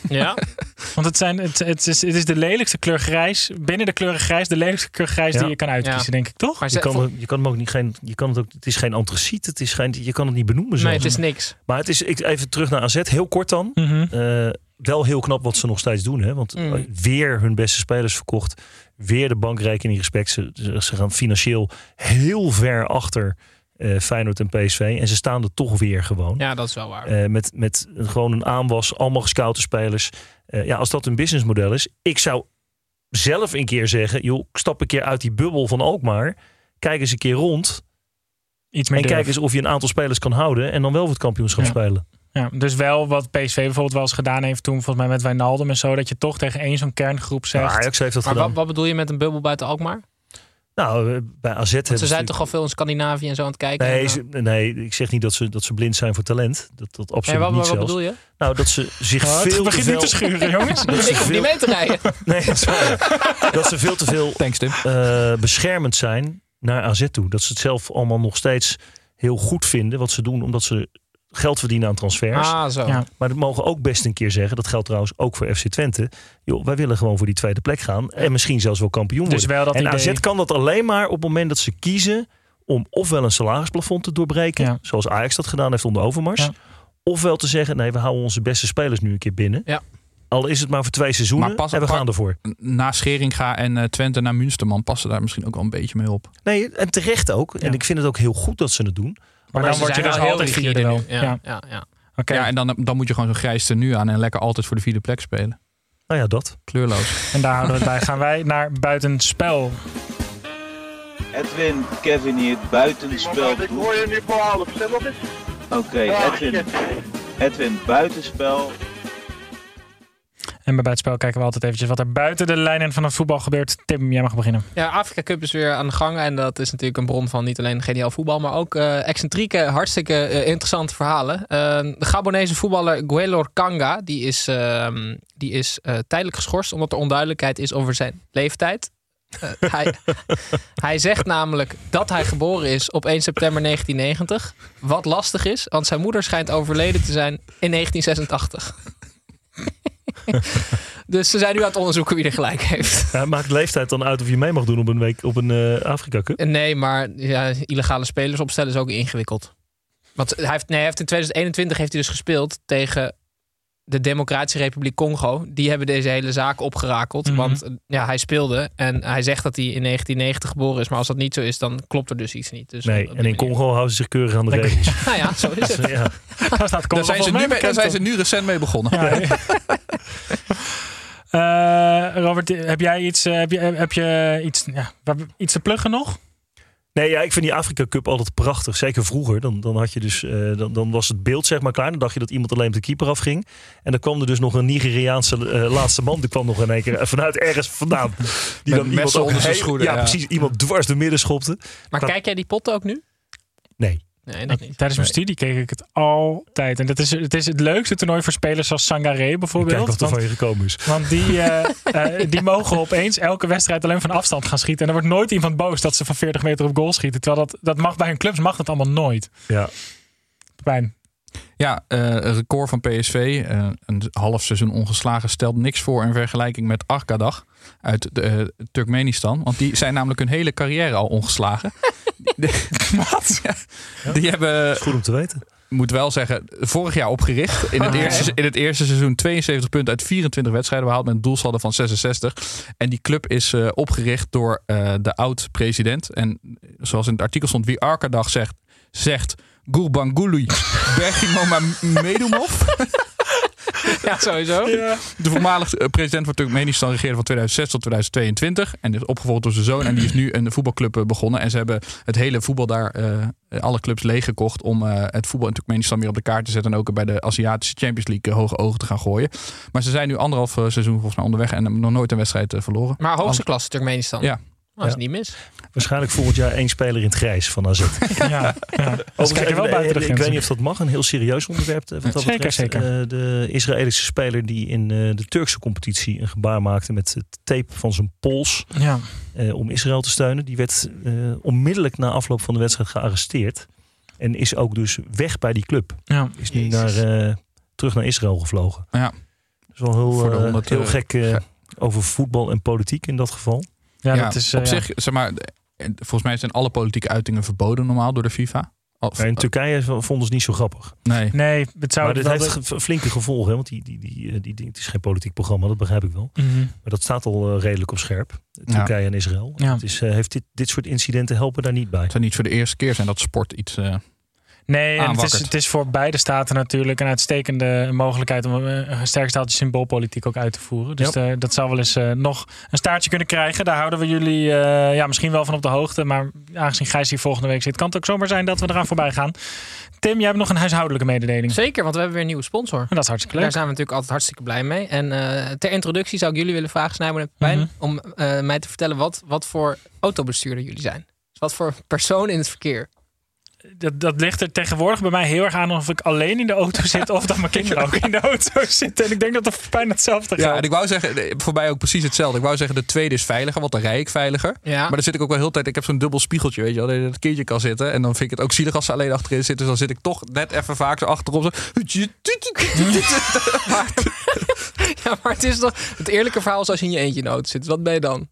Ja? <laughs> Want het, zijn, het, het, is, het is de lelijkste kleur grijs. Binnen de kleuren grijs, de lelijkste kleur grijs Ja. die je kan uitkiezen, Ja. denk ik, toch? Maar Je kan, je kan hem ook niet geen. Je kan het, ook, het is geen antraciet. Het is geen, je kan het niet benoemen. nee, zelfs. het is niks. Maar het is ik, even terug naar AZ. Heel kort dan. Mhm. Eh, wel heel knap wat ze nog steeds doen. Hè? Want Mm. eh, weer hun beste spelers verkocht. Weer de bankrekening respect. Ze, ze ze gaan financieel heel ver achter eh, Feyenoord en PSV. En ze staan er toch weer gewoon. Ja, dat is wel waar. Eh, met, met gewoon een aanwas, allemaal gescoute spelers. Eh, ja, als dat een businessmodel is. Ik zou zelf een keer zeggen, joh, stap een keer uit die bubbel van Alkmaar. Kijk eens een keer rond. Iets meer En durf. kijk eens of je een aantal spelers kan houden. En dan wel voor het kampioenschap Ja. spelen. Ja, dus wel wat PSV bijvoorbeeld wel eens gedaan heeft toen, volgens mij met Wijnaldum en zo, dat je toch tegen één zo'n kerngroep zegt. Nou, Ajax heeft dat Maar gedaan. wat, wat bedoel je met een bubbel buiten Alkmaar? Nou, eh, bij AZ hebben Want ze zijn natuurlijk- toch al veel in Scandinavië en zo aan het kijken? Nee, ze- nee, ik zeg niet dat ze, dat ze blind zijn voor talent. Dat, dat eh, absoluut nee, wat, niet wat zelfs. bedoel je? Nou, dat ze <laughs> zich Oh, het veel te begint veel... nu te schuren, jongens. <laughs> Dat ze Ik veel- niet mee te rijden. <laughs> Nee, sorry. dat ze veel te veel Thanks, eh, beschermend zijn naar AZ toe. Dat ze het zelf allemaal nog steeds heel goed vinden wat ze doen, omdat ze geld verdienen aan transfers. Ah, zo. Ja. Maar dat mogen ook best een keer zeggen. Dat geldt trouwens ook voor FC Twente. Joh, wij willen gewoon voor die tweede plek gaan. En misschien zelfs wel kampioen Dus worden. wel dat en idee. AZ kan dat alleen maar op het moment dat ze kiezen om ofwel een salarisplafond te doorbreken. Ja. Zoals Ajax dat gedaan heeft onder Overmars. Ja. Ofwel te zeggen, nee, we houden onze beste spelers nu een keer binnen. Ja. Al is het maar voor twee seizoenen. Maar pas- en we gaan ervoor. Na Scheringa en eh, Twente naar Münsterman passen daar misschien ook wel een beetje mee op. Nee, en terecht ook. En ik vind het ook heel goed dat ze het doen. Maar Maar dan ze word je dus altijd vierde wel. Ja, Ja. ja. Ja, Oké. Ja, en dan, dan moet je gewoon zo'n grijs nu aan en lekker altijd voor de vierde plek spelen. Nou ja, dat. Kleurloos. En daar houden we het bij. Gaan wij naar buitenspel. Edwin, Kevin hier, buitenspel. Ik hoor je nu voor half. Zeg wat is? Oké, Edwin, Edwin, buitenspel. En bij buitenspel kijken we altijd eventjes wat er buiten de lijnen van het voetbal gebeurt. Tim, jij mag beginnen. Ja, Afrika Cup is weer aan de gang. En dat is natuurlijk een bron van niet alleen geniaal voetbal, maar ook eh, excentrieke, hartstikke eh, interessante verhalen. Eh, de Gabonese voetballer Guelor Kanga, die is, ehm, die is eh, tijdelijk geschorst omdat er onduidelijkheid is over zijn leeftijd. Hij, <laughs> hij zegt namelijk dat hij geboren is op 1 september 1990. Wat lastig is, want zijn moeder schijnt overleden te zijn in 1986. <laughs> dus ze zijn nu aan het onderzoeken wie er gelijk heeft. Ja, maakt leeftijd dan uit of je mee mag doen op een week op een eh, Afrika Cup? Nee, maar ja, illegale spelers opstellen is ook ingewikkeld. Want hij heeft, nee, hij heeft in 2021 heeft hij dus gespeeld tegen de Democratische Republiek Congo. Die hebben deze hele zaak opgerakeld. Mhm. Want eh, ja, hij speelde en hij zegt dat hij in 1990 geboren is. Maar als dat niet zo is, dan klopt er dus iets niet. Dus Nee, en in manier- Congo houden ze zich keurig aan de regels. Nou <laughs> ja, zo is <laughs> het. ja. <laughs> Daar staat Congo Daar zijn, ze nu, mee- daar bekend zijn ze nu recent mee begonnen. Eh, Robert, heb jij iets, eh, heb je, heb je iets, ja, iets te pluggen nog? Nee, ja, ik vind die Afrika Cup altijd prachtig. Zeker vroeger. Dan, dan, had je dus, eh, dan, dan was het beeld zeg maar klaar. Dan dacht je dat iemand alleen op de keeper afging. En dan kwam er dus nog een Nigeriaanse eh, laatste man. Die kwam nog in één keer eh, vanuit ergens vandaan. Die Met dan iemand ook onder zijn schoenen, Ja, ja. precies. Iemand dwars de midden schopte. Maar Qua- kijk jij die potten ook nu? Nee. Nee, dat niet. Tijdens mijn studie keek ik het altijd. En dat is, het is het leukste toernooi voor spelers zoals Sangaré Kijk bijvoorbeeld. wat er Want, van je gekomen is. want die, eh, eh, die mogen opeens elke wedstrijd alleen van afstand gaan schieten. En er wordt nooit iemand boos dat ze van 40 meter op goal schieten. Terwijl dat, dat mag bij hun clubs mag dat allemaal nooit. Ja. Pijn. Ja, eh, een record van PSV. eh, een half seizoen ongeslagen stelt niks voor in vergelijking met Arkadag uit de, eh, Turkmenistan. Want die zijn namelijk hun hele carrière al ongeslagen. <laughs> Wat? <laughs> die hebben Goed om te weten. moet wel zeggen, vorig jaar opgericht. In het, Ah, eerste, ja. in het eerste seizoen 72 punten uit 24 wedstrijden behaald met een doelsaldo van 66. En die club is eh, opgericht door eh, de oud-president. En zoals in het artikel stond, wie Arkadag zegt, zegt Gurbanguly <laughs> Bergimoma Medumov. Ja, sowieso. De voormalig eh, president van Turkmenistan regeerde van 2006 tot 2022. En is opgevolgd door zijn zoon. En die is nu een voetbalclub eh, begonnen. En ze hebben het hele voetbal daar, eh, alle clubs leeggekocht. om eh, het voetbal in Turkmenistan weer op de kaart te zetten. En ook bij de Aziatische Champions League hoge ogen te gaan gooien. Maar ze zijn nu anderhalf seizoen volgens mij onderweg. En hebben nog nooit een wedstrijd verloren. Maar hoogste klasse Turkmenistan. Ja. Nou, dat is Ja. niet mis. Waarschijnlijk volgend jaar één speler in het grijs van AZ. <laughs> Ja, ja. Wel buiten de ik weet niet of dat mag, een heel serieus onderwerp. eh, Wat dat Zeker, betreft. zeker. Eh, de Israëlische speler die in eh, de Turkse competitie een gebaar maakte met het tape van zijn pols Ja. eh, om Israël te steunen. Die werd eh, onmiddellijk na afloop van de wedstrijd gearresteerd. En is ook dus weg bij die club. Ja. Is nu naar, eh, terug naar Israël gevlogen. Ja. Dat is wel heel, Voor de 100, heel gek over voetbal en politiek in dat geval. Ja, Ja, dat is, op eh, ja. zich, zeg maar, eh, volgens mij zijn alle politieke uitingen verboden normaal door de FIFA. Of- in Turkije vonden ze niet zo grappig. nee. Nee, het zou maar dit heeft de- flinke gevolgen. Hè? Want die, die, die, eh, die, die, het is geen politiek programma, dat begrijp ik wel. Mhm. Maar dat staat al eh, redelijk op scherp. Turkije en Israël. Ja. Het is, eh, heeft dit, dit soort incidenten helpen daar niet bij. Het zou niet voor de eerste keer zijn dat sport iets... eh, Nee, en het is, aanwakkert. het is voor beide staten natuurlijk een uitstekende mogelijkheid om eh, een sterk staaltje symboolpolitiek ook uit te voeren. Dus eh, dat zou wel eens eh, nog een staartje kunnen krijgen. Daar houden we jullie eh, ja, misschien wel van op de hoogte. Maar aangezien Gijs hier volgende week zit, kan het ook zomaar zijn dat we eraan voorbij gaan. Tim, jij hebt nog een huishoudelijke mededeling. Zeker, want we hebben weer een nieuwe sponsor. En dat is hartstikke Daar leuk. zijn we natuurlijk altijd hartstikke blij mee. En eh, ter introductie zou ik jullie willen vragen, Snijboon en Pepijn, Mhm. om mij te vertellen wat, wat voor autobestuurder jullie zijn. Dus wat voor persoon in het verkeer. Dat, dat ligt er tegenwoordig bij mij heel erg aan of ik alleen in de auto <laughs> zit of dat mijn kinderen ook in de auto zitten. En ik denk dat dat bijna hetzelfde Ja, geldt. en ik wou zeggen, eh, voor mij ook precies hetzelfde. Ik wou zeggen, de tweede is veiliger, want dan rij ik veiliger. Ja. Maar dan zit ik ook wel heel de tijd, ik heb zo'n dubbel spiegeltje, weet je wel, dat dat kindje kan zitten. En dan vind ik het ook zielig als ze alleen achterin zitten. Dus dan zit ik toch net even vaak zo achterop. Zo. <laughs> Ja, maar het is toch het eerlijke verhaal is als je in je eentje in de auto zit. Wat ben je dan?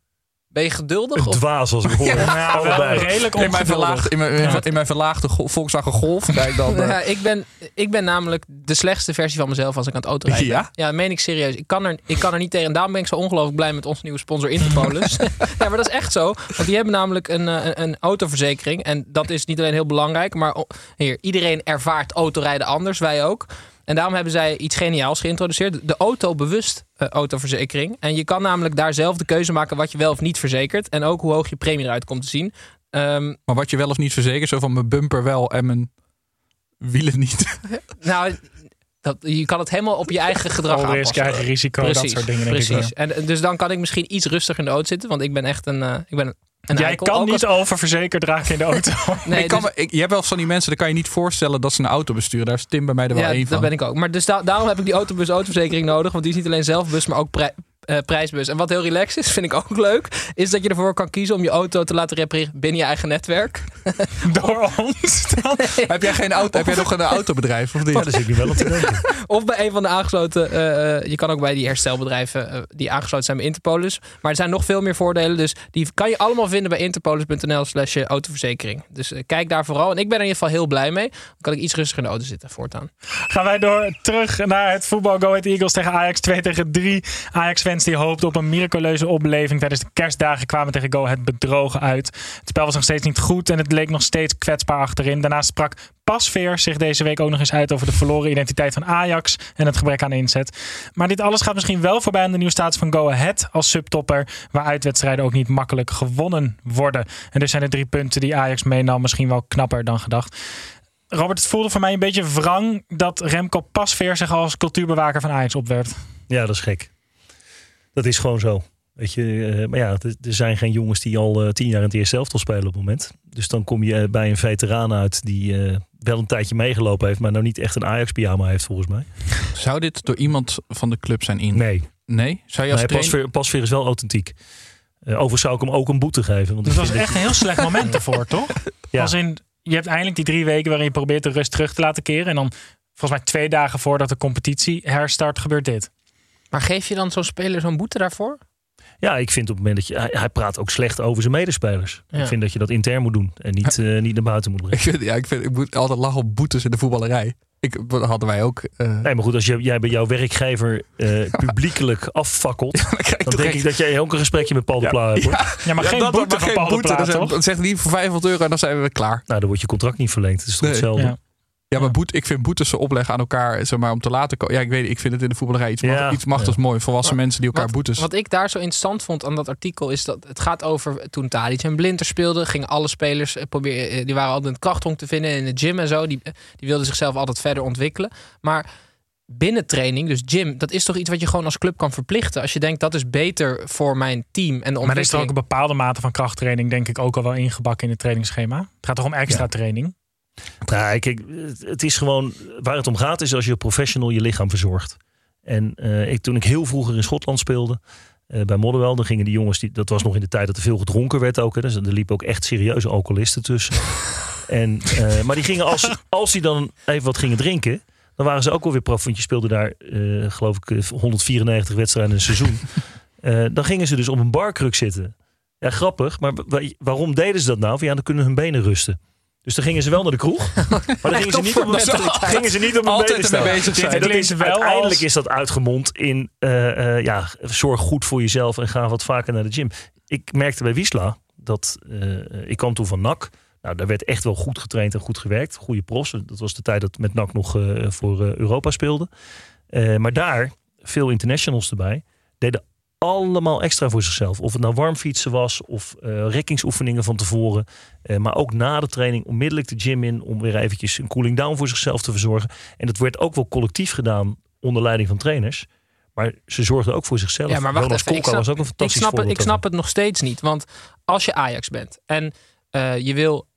Ben je geduldig? Of? dwaas als ik <laughs> hoor. Ja, Allebei. redelijk In mijn, verlaagde, in mijn, in mijn- in mijn verlaagde Volkswagen Golf. Kijk dan. Nou eh, ja, ik, ben, ik ben namelijk de slechtste versie van mezelf als ik aan het autorijden ben. Ja? Ja, dat meen ik serieus. Ik kan, er, ik kan er niet tegen. En daarom ben ik zo ongelooflijk blij met onze nieuwe sponsor Interpolis. <laughs> <laughs> ja, maar dat is echt zo. Want die hebben namelijk een, eh, een, een autoverzekering. En dat is niet alleen heel belangrijk. Maar hier, iedereen ervaart autorijden anders. Wij ook. En daarom hebben zij iets geniaals geïntroduceerd. De autobewust eh, autoverzekering. En je kan namelijk daar zelf de keuze maken wat je wel of niet verzekert. En ook hoe hoog je premie eruit komt te zien. Ehm, maar wat je wel of niet verzekert, zo van mijn bumper wel en mijn wielen niet. <laughs> <laughs> nou, dat, je kan het helemaal op je eigen gedrag risk, aanpassen. eigen risico, dat soort dingen, denk ik Precies. En eh, dus dan kan ik misschien iets rustiger in de auto zitten. Want ik ben echt een, eh, ik ben een Jij eikel. kan niet als- oververzekerd raken in de auto. <laughs> Nee, ik kan dus- me, ik, je hebt wel van die mensen, dan kan je niet voorstellen dat ze een auto besturen. Daar is Tim bij mij er wel ja, één dat van. ben ik ook. Maar dus da- daarom heb ik die autobus autoverzekering nodig. Want die is niet alleen zelfbus, maar ook eh, prijsbus. En wat heel relaxed is, <laughs> vind ik ook leuk, is dat je ervoor kan kiezen om je auto te laten repareren binnen je eigen netwerk. <laughs> Door ons. <laughs> Heb jij geen auto? Heb jij nog een autobedrijf of niet? Ja, daar zit ik nu wel op te denken. Of bij een van de aangesloten. eh, eh, je kan ook bij die herstelbedrijven die aangesloten zijn bij Interpolis. Maar er zijn nog veel meer voordelen. Dus die kan je allemaal vinden bij interpolis.nl/slash autoverzekering. Dus kijk daar vooral. En ik ben er in ieder geval heel blij mee. Dan kan ik iets rustiger in de auto zitten voortaan. Gaan wij door terug naar het voetbal. Go Ahead Eagles tegen Ajax 2 tegen 3. Die hoopten op een miraculeuze opleving tijdens de kerstdagen kwamen tegen Go Ahead bedrogen uit. Het spel was nog steeds niet goed en het leek nog steeds kwetsbaar achterin. Daarnaast sprak Pasveer zich deze week ook nog eens uit over de verloren identiteit van Ajax en het gebrek aan inzet. Maar dit alles gaat misschien wel voorbij aan de nieuwe status van Go Ahead als subtopper, waar uitwedstrijden ook niet makkelijk gewonnen worden. En dus zijn de drie punten die Ajax meenam misschien wel knapper dan gedacht. Robert, het voelde voor mij een beetje wrang dat Remco Pasveer zich als cultuurbewaker van Ajax opwerpt. Ja, dat is gek. Dat is gewoon zo. Weet je, eh, maar ja, er zijn geen jongens die al eh, tien jaar in het eerste elftal spelen op het moment. Dus dan kom je eh, bij een veteraan uit die eh, wel een tijdje meegelopen heeft, maar nou niet echt een Ajax-pyjama heeft volgens mij. Zou dit door iemand van de club zijn in? Nee. Nee? Zou je als Nee, trainer- Pasveer, Pasveer is wel authentiek. Eh overigens zou ik hem ook een boete geven. Want Het ik was echt een heel slecht moment ervoor, toch? <laughs> Ja. Als in, je hebt eindelijk die drie weken waarin je probeert de rust terug te laten keren. En dan volgens mij twee dagen voordat de competitie herstart gebeurt dit. Maar geef je dan zo'n speler zo'n boete daarvoor? Ja, ik vind op het moment dat je... Hij, hij praat ook slecht over zijn medespelers. Ja. Ik vind dat je dat intern moet doen. En niet, eh, niet naar buiten moet brengen. Ik, vind, ja, ik, vind, ik moet altijd lachen op boetes in de voetballerij. Ik, dat hadden wij ook. eh, Nee, maar goed, als je, jij bij jouw werkgever eh, <laughs> publiekelijk affakkelt... dan denk echt- ik dat jij ook een gesprekje met Paul de Pla hebt. Hoor. Ja, maar geen dat- boete maar van geen Paul de boete. Pla, Dat zegt- toch? Dat zegt niet voor 500 euro en dan zijn we weer klaar. Nou, dan wordt je contract niet verlengd. Het is toch Nee. hetzelfde? Ja. Maar boet, ik vind boetes ze opleggen aan elkaar, zeg maar, om te laten komen. Ja, ik weet, ik vind het in de voetballerij iets, Ja, iets machtigs mooi. Volwassen mensen die elkaar Wat, boetes. wat ik daar zo interessant vond aan dat artikel is dat het gaat over toen Tadic en Blinter speelden, gingen alle spelers eh, proberen, eh, die waren altijd een krachthonk te vinden in de gym en zo. Die, eh, die wilden zichzelf altijd verder ontwikkelen. Maar binnen training, dus gym, dat is toch iets wat je gewoon als club kan verplichten. Als je denkt dat is beter voor mijn team en de Maar er is toch ook een bepaalde mate van krachttraining, denk ik, ook al wel ingebakken in het trainingsschema. Het gaat toch om extra training? Nou, kijk, het- is gewoon waar het om gaat is als je professional je lichaam verzorgt. En eh, ik, toen ik heel vroeger in Schotland speelde, eh, bij Modderwell, dan gingen die jongens, die, dat was nog in de tijd dat er veel gedronken werd ook. Hè, dus er liepen ook echt serieuze alcoholisten tussen. <laughs> en, eh, maar die gingen als, als die dan even wat gingen drinken, dan waren ze ook alweer prof. Want je speelde daar, geloof ik, eh, 194 wedstrijden in een seizoen. <laughs> Dan gingen ze dus op een barkruk zitten. Ja, grappig. Maar wa- waarom deden ze dat nou? Van, ja, dan kunnen hun benen rusten. Dus dan gingen ze wel naar de kroeg. <laughs> Maar dan gingen ze niet op, mentaliteit. gingen ze niet op hun Altijd benen staan. ermee bezig zijn. Dat is, uiteindelijk is dat uitgemond in eh, eh, ja, zorg goed voor jezelf en ga wat vaker naar de gym. Ik merkte bij Wiesla dat eh, ik kwam toen van NAC. Nou, daar werd echt wel goed getraind en goed gewerkt. Goede pros. Dat was de tijd dat met NAC nog voor Europa speelde. Maar daar, veel internationals erbij, deden allemaal extra voor zichzelf. Of het nou warm fietsen was of eh rekkingsoefeningen van tevoren. Eh, maar ook na de training onmiddellijk de gym in om weer eventjes een cooling down voor zichzelf te verzorgen. En dat werd ook wel collectief gedaan onder leiding van trainers. Maar ze zorgden ook voor zichzelf. Ja, maar wacht Jonas even. Ik snap, was ook een ik, fantastisch snap het, ik snap het nog steeds niet. Want als je Ajax bent en eh, je wil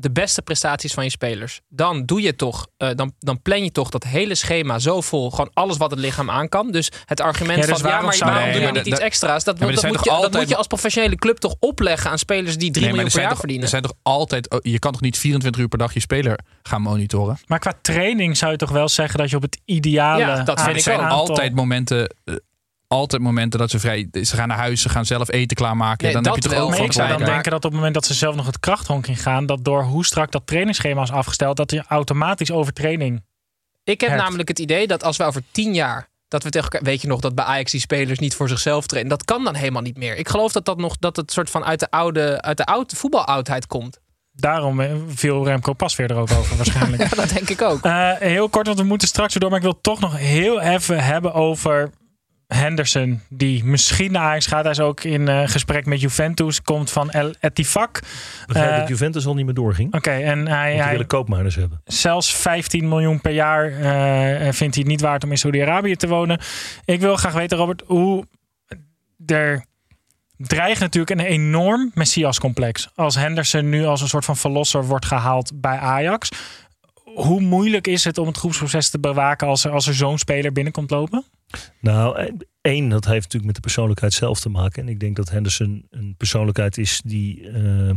de beste prestaties van je spelers, dan doe je toch, eh, dan, dan plan je toch dat hele schema zo vol, gewoon alles wat het lichaam aan kan. Dus het argument Ja, dus van ja, maar zou- waarom Nee, doe je niet iets extra's? Dat, Ja, dat, moet je, dat moet je als professionele club toch opleggen aan spelers die 3 Nee, maar miljoen er per jaar toch, verdienen. er zijn toch altijd. oh, Je kan toch niet 24 uur per dag je speler gaan monitoren? Maar qua training zou je toch wel zeggen dat je op het ideale. Ja, dat vind ik er altijd momenten. Altijd momenten dat ze vrij. Ze gaan naar huis, ze gaan zelf eten klaarmaken. Nee, dan dat heb je toch wel. ik zou dan denken dat op het moment dat ze zelf nog het krachthonk in gaan, dat door hoe strak dat trainingsschema is afgesteld, dat je automatisch overtraining. Ik heb hebt. namelijk het idee dat als we over tien jaar. Dat we tegen weet je nog dat bij Ajax die spelers niet voor zichzelf trainen. Dat kan dan helemaal niet meer. Ik geloof dat dat nog dat het soort van uit de oude, uit de oude voetbaloudheid komt. Daarom eh, viel Remco pas weer er ook over waarschijnlijk. <laughs> Ja, dat denk ik ook. Eh, heel kort, want we moeten straks weer door. Maar ik wil toch nog heel even hebben over Henderson. Die misschien naar Ajax gaat. Hij is ook in eh, gesprek met Juventus. Komt van El Etifak. Begrijp Eh, dat Juventus al niet meer doorging. Oké, en hij, hij willen koopmijners hebben. zelfs 15 miljoen per jaar eh, vindt hij het niet waard om in Saudi-Arabië te wonen. Ik wil graag weten, Robert, hoe er dreigt natuurlijk een enorm Messias-complex. Als Henderson nu als een soort van verlosser wordt gehaald bij Ajax. Hoe moeilijk is het om het groepsproces te bewaken als er, als er zo'n speler binnenkomt lopen? Nou, eh, één, dat heeft natuurlijk met de persoonlijkheid zelf te maken. En ik denk dat Henderson een persoonlijkheid is die eh, eh,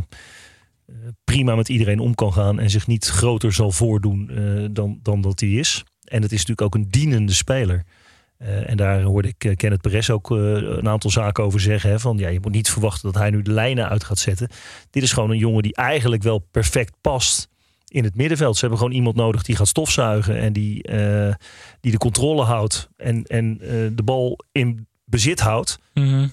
prima met iedereen om kan gaan en zich niet groter zal voordoen dan, dan dat hij is. En het is natuurlijk ook een dienende speler. En daar hoorde ik eh, Kenneth Perez ook een aantal zaken over zeggen. Van ja, je moet niet verwachten dat hij nu de lijnen uit gaat zetten. Dit is gewoon een jongen die eigenlijk wel perfect past in het middenveld. Ze hebben gewoon iemand nodig die gaat stofzuigen en die, eh, die de controle houdt en, en eh, de bal in bezit houdt,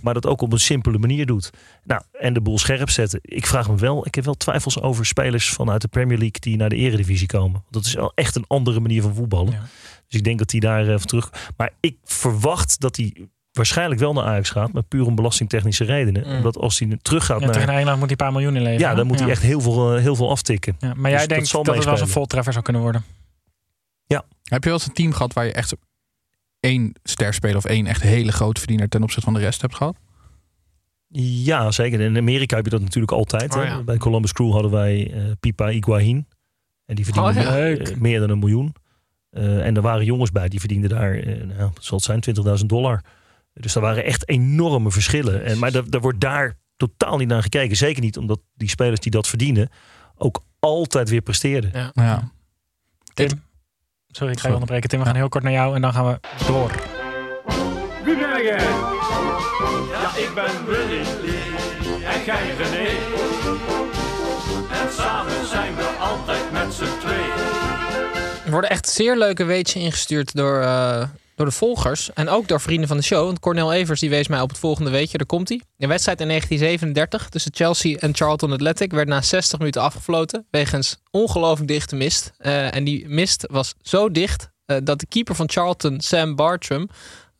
maar dat ook op een simpele manier doet. Nou, en de boel scherp zetten. Ik vraag me wel, ik heb wel twijfels over spelers vanuit de Premier League die naar de Eredivisie komen. Dat is wel echt een andere manier van voetballen. Dus ik denk dat hij daar eh, van terug. Maar ik verwacht dat hij waarschijnlijk wel naar Ajax gaat, maar puur om belastingtechnische redenen. Mm. Omdat als hij terug gaat Ja, naar. tegen Nederland moet hij een paar miljoen inleveren. Ja, dan moet hij echt heel veel, eh, heel veel aftikken. Ja, maar Dus jij dat denkt zal dat, het wel eens een voltreffer zou kunnen worden? Heb je wel eens een team gehad waar je echt één sterspeler of één echt hele grote verdiener ten opzichte van de rest hebt gehad? Ja, zeker. In Amerika heb je dat natuurlijk altijd. Oh, ja. Bij Columbus Crew hadden wij eh, Pipa Iguain. En die verdiende Oh, ja. Leuk. meer dan een miljoen. Eh, en er waren jongens bij die verdienden daar, nou, wat zal het zijn, 20.000 dollar. Dus daar waren echt enorme verschillen. En, maar daar, daar wordt daar totaal niet naar gekeken. Zeker niet omdat die spelers die dat verdienen ook altijd weer presteerden. Ja. Ja. Tim, sorry, ik ga je onderbreken. Tim, we gaan heel kort naar jou en dan gaan we door. Wie ben jij? Ja, ik ben Willy en jij René. En samen zijn we altijd met z'n twee. Er worden echt zeer leuke weetjes ingestuurd door, eh, door de volgers. En ook door vrienden van de show. Want Cornel Evers die wees mij op het volgende weetje. Daar komt hij. De wedstrijd in 1937 tussen Chelsea en Charlton Athletic werd na 60 minuten afgefloten. Wegens ongelooflijk dichte mist. Eh, en die mist was zo dicht eh, dat de keeper van Charlton, Sam Bartram,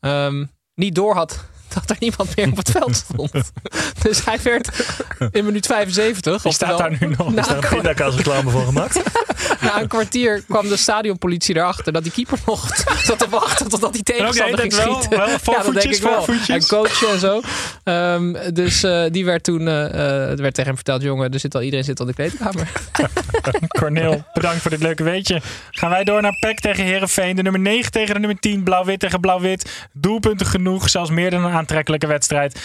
ehm, niet door had <laughs> dat er niemand meer op het veld stond. <laughs> dus hij werd in minuut 75. Die staat daar nu nog. Na een pindakaas reclame van gemaakt? <laughs> na een kwartier kwam de stadionpolitie erachter dat die keeper nog zat te wachten totdat die tegenstander Oké, ging wel- schieten. wel ja, dat denk ik wel. En coachen en zo. Ehm, dus eh, die werd toen, eh, eh, het werd tegen hem verteld, jongen, er zit al, iedereen zit al in de kleedkamer. Cornel, bedankt voor dit leuke weetje. Gaan wij door naar PEC tegen Herenveen. De nummer 9 tegen de nummer 10. Blauw-wit tegen blauw-wit. Doelpunten genoeg. Zelfs meer dan een aantrekkelijke wedstrijd.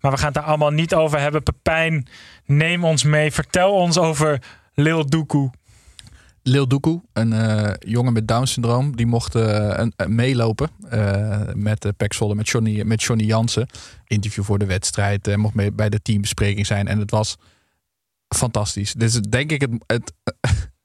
Maar we gaan het daar allemaal niet over hebben. Pepijn, neem ons mee. Vertel ons over Lil Doekoe. Lil Doekoe, een eh, jongen met Down-syndroom, die mocht eh, een, een meelopen eh, met de Pek Zwolle, met Johnny, met Johnny Jansen. Interview voor de wedstrijd, eh, mocht mee bij de teambespreking zijn. En het was fantastisch. Dit is denk ik het, het,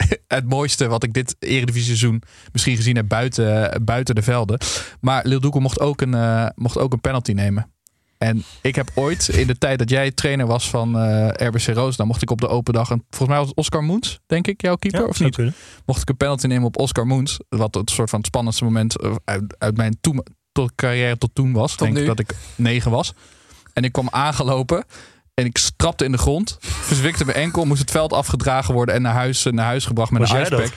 <laughs> het mooiste wat ik dit Eredivisie seizoen misschien gezien heb buiten, buiten de velden. Maar Lil mocht ook een, eh, mocht ook een penalty nemen. En ik heb ooit, in de tijd dat jij trainer was van eh, RBC Roosdaal, mocht ik op de open dag, een, volgens mij was het Oscar Moens, denk ik, jouw keeper, of niet? kunnen. Mocht ik een penalty nemen op Oscar Moens, wat het soort van het spannendste moment eh, uit, uit mijn toen, tot carrière tot toen was. Ik denk nu. dat ik negen was. En ik kwam aangelopen en ik strapte in de grond, verzwikte mijn enkel, moest het veld afgedragen worden en naar huis, naar huis gebracht met Was een icepack.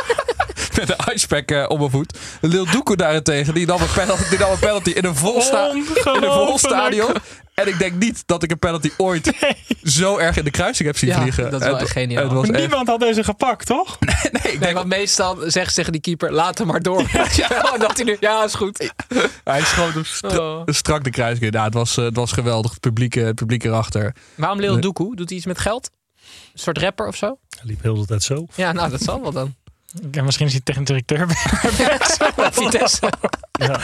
<laughs> met een icepack eh, op mijn voet. Lil Doekoe daarentegen, die nam een penalty, die nam een penalty in een vol, sta- in een vol Ongelooflijk. stadion. En ik denk niet dat ik een penalty ooit <laughs> zo erg in de kruising heb zien Ja, vliegen. dat is wel Het- echt geniaal. Het was echt, Niemand had deze gepakt, toch? <laughs> nee, ik Nee, want meestal zeggen ze tegen die keeper, laat hem maar door. <laughs> ja. En dat hij nu, ja, is goed. Hij schoot hem stra- Oh. strak de kruising. in. Ja, het was, eh, het was geweldig. Het publiek, eh, het publiek erachter. Waarom Lil Nee. Doekoe? Doet hij iets met geld? Een soort rapper of zo? Hij liep heel de tijd zo. Ja, nou, dat zal wel dan. Ja, misschien is hij technisch directeur. <laughs> bij Vitesse. Ja.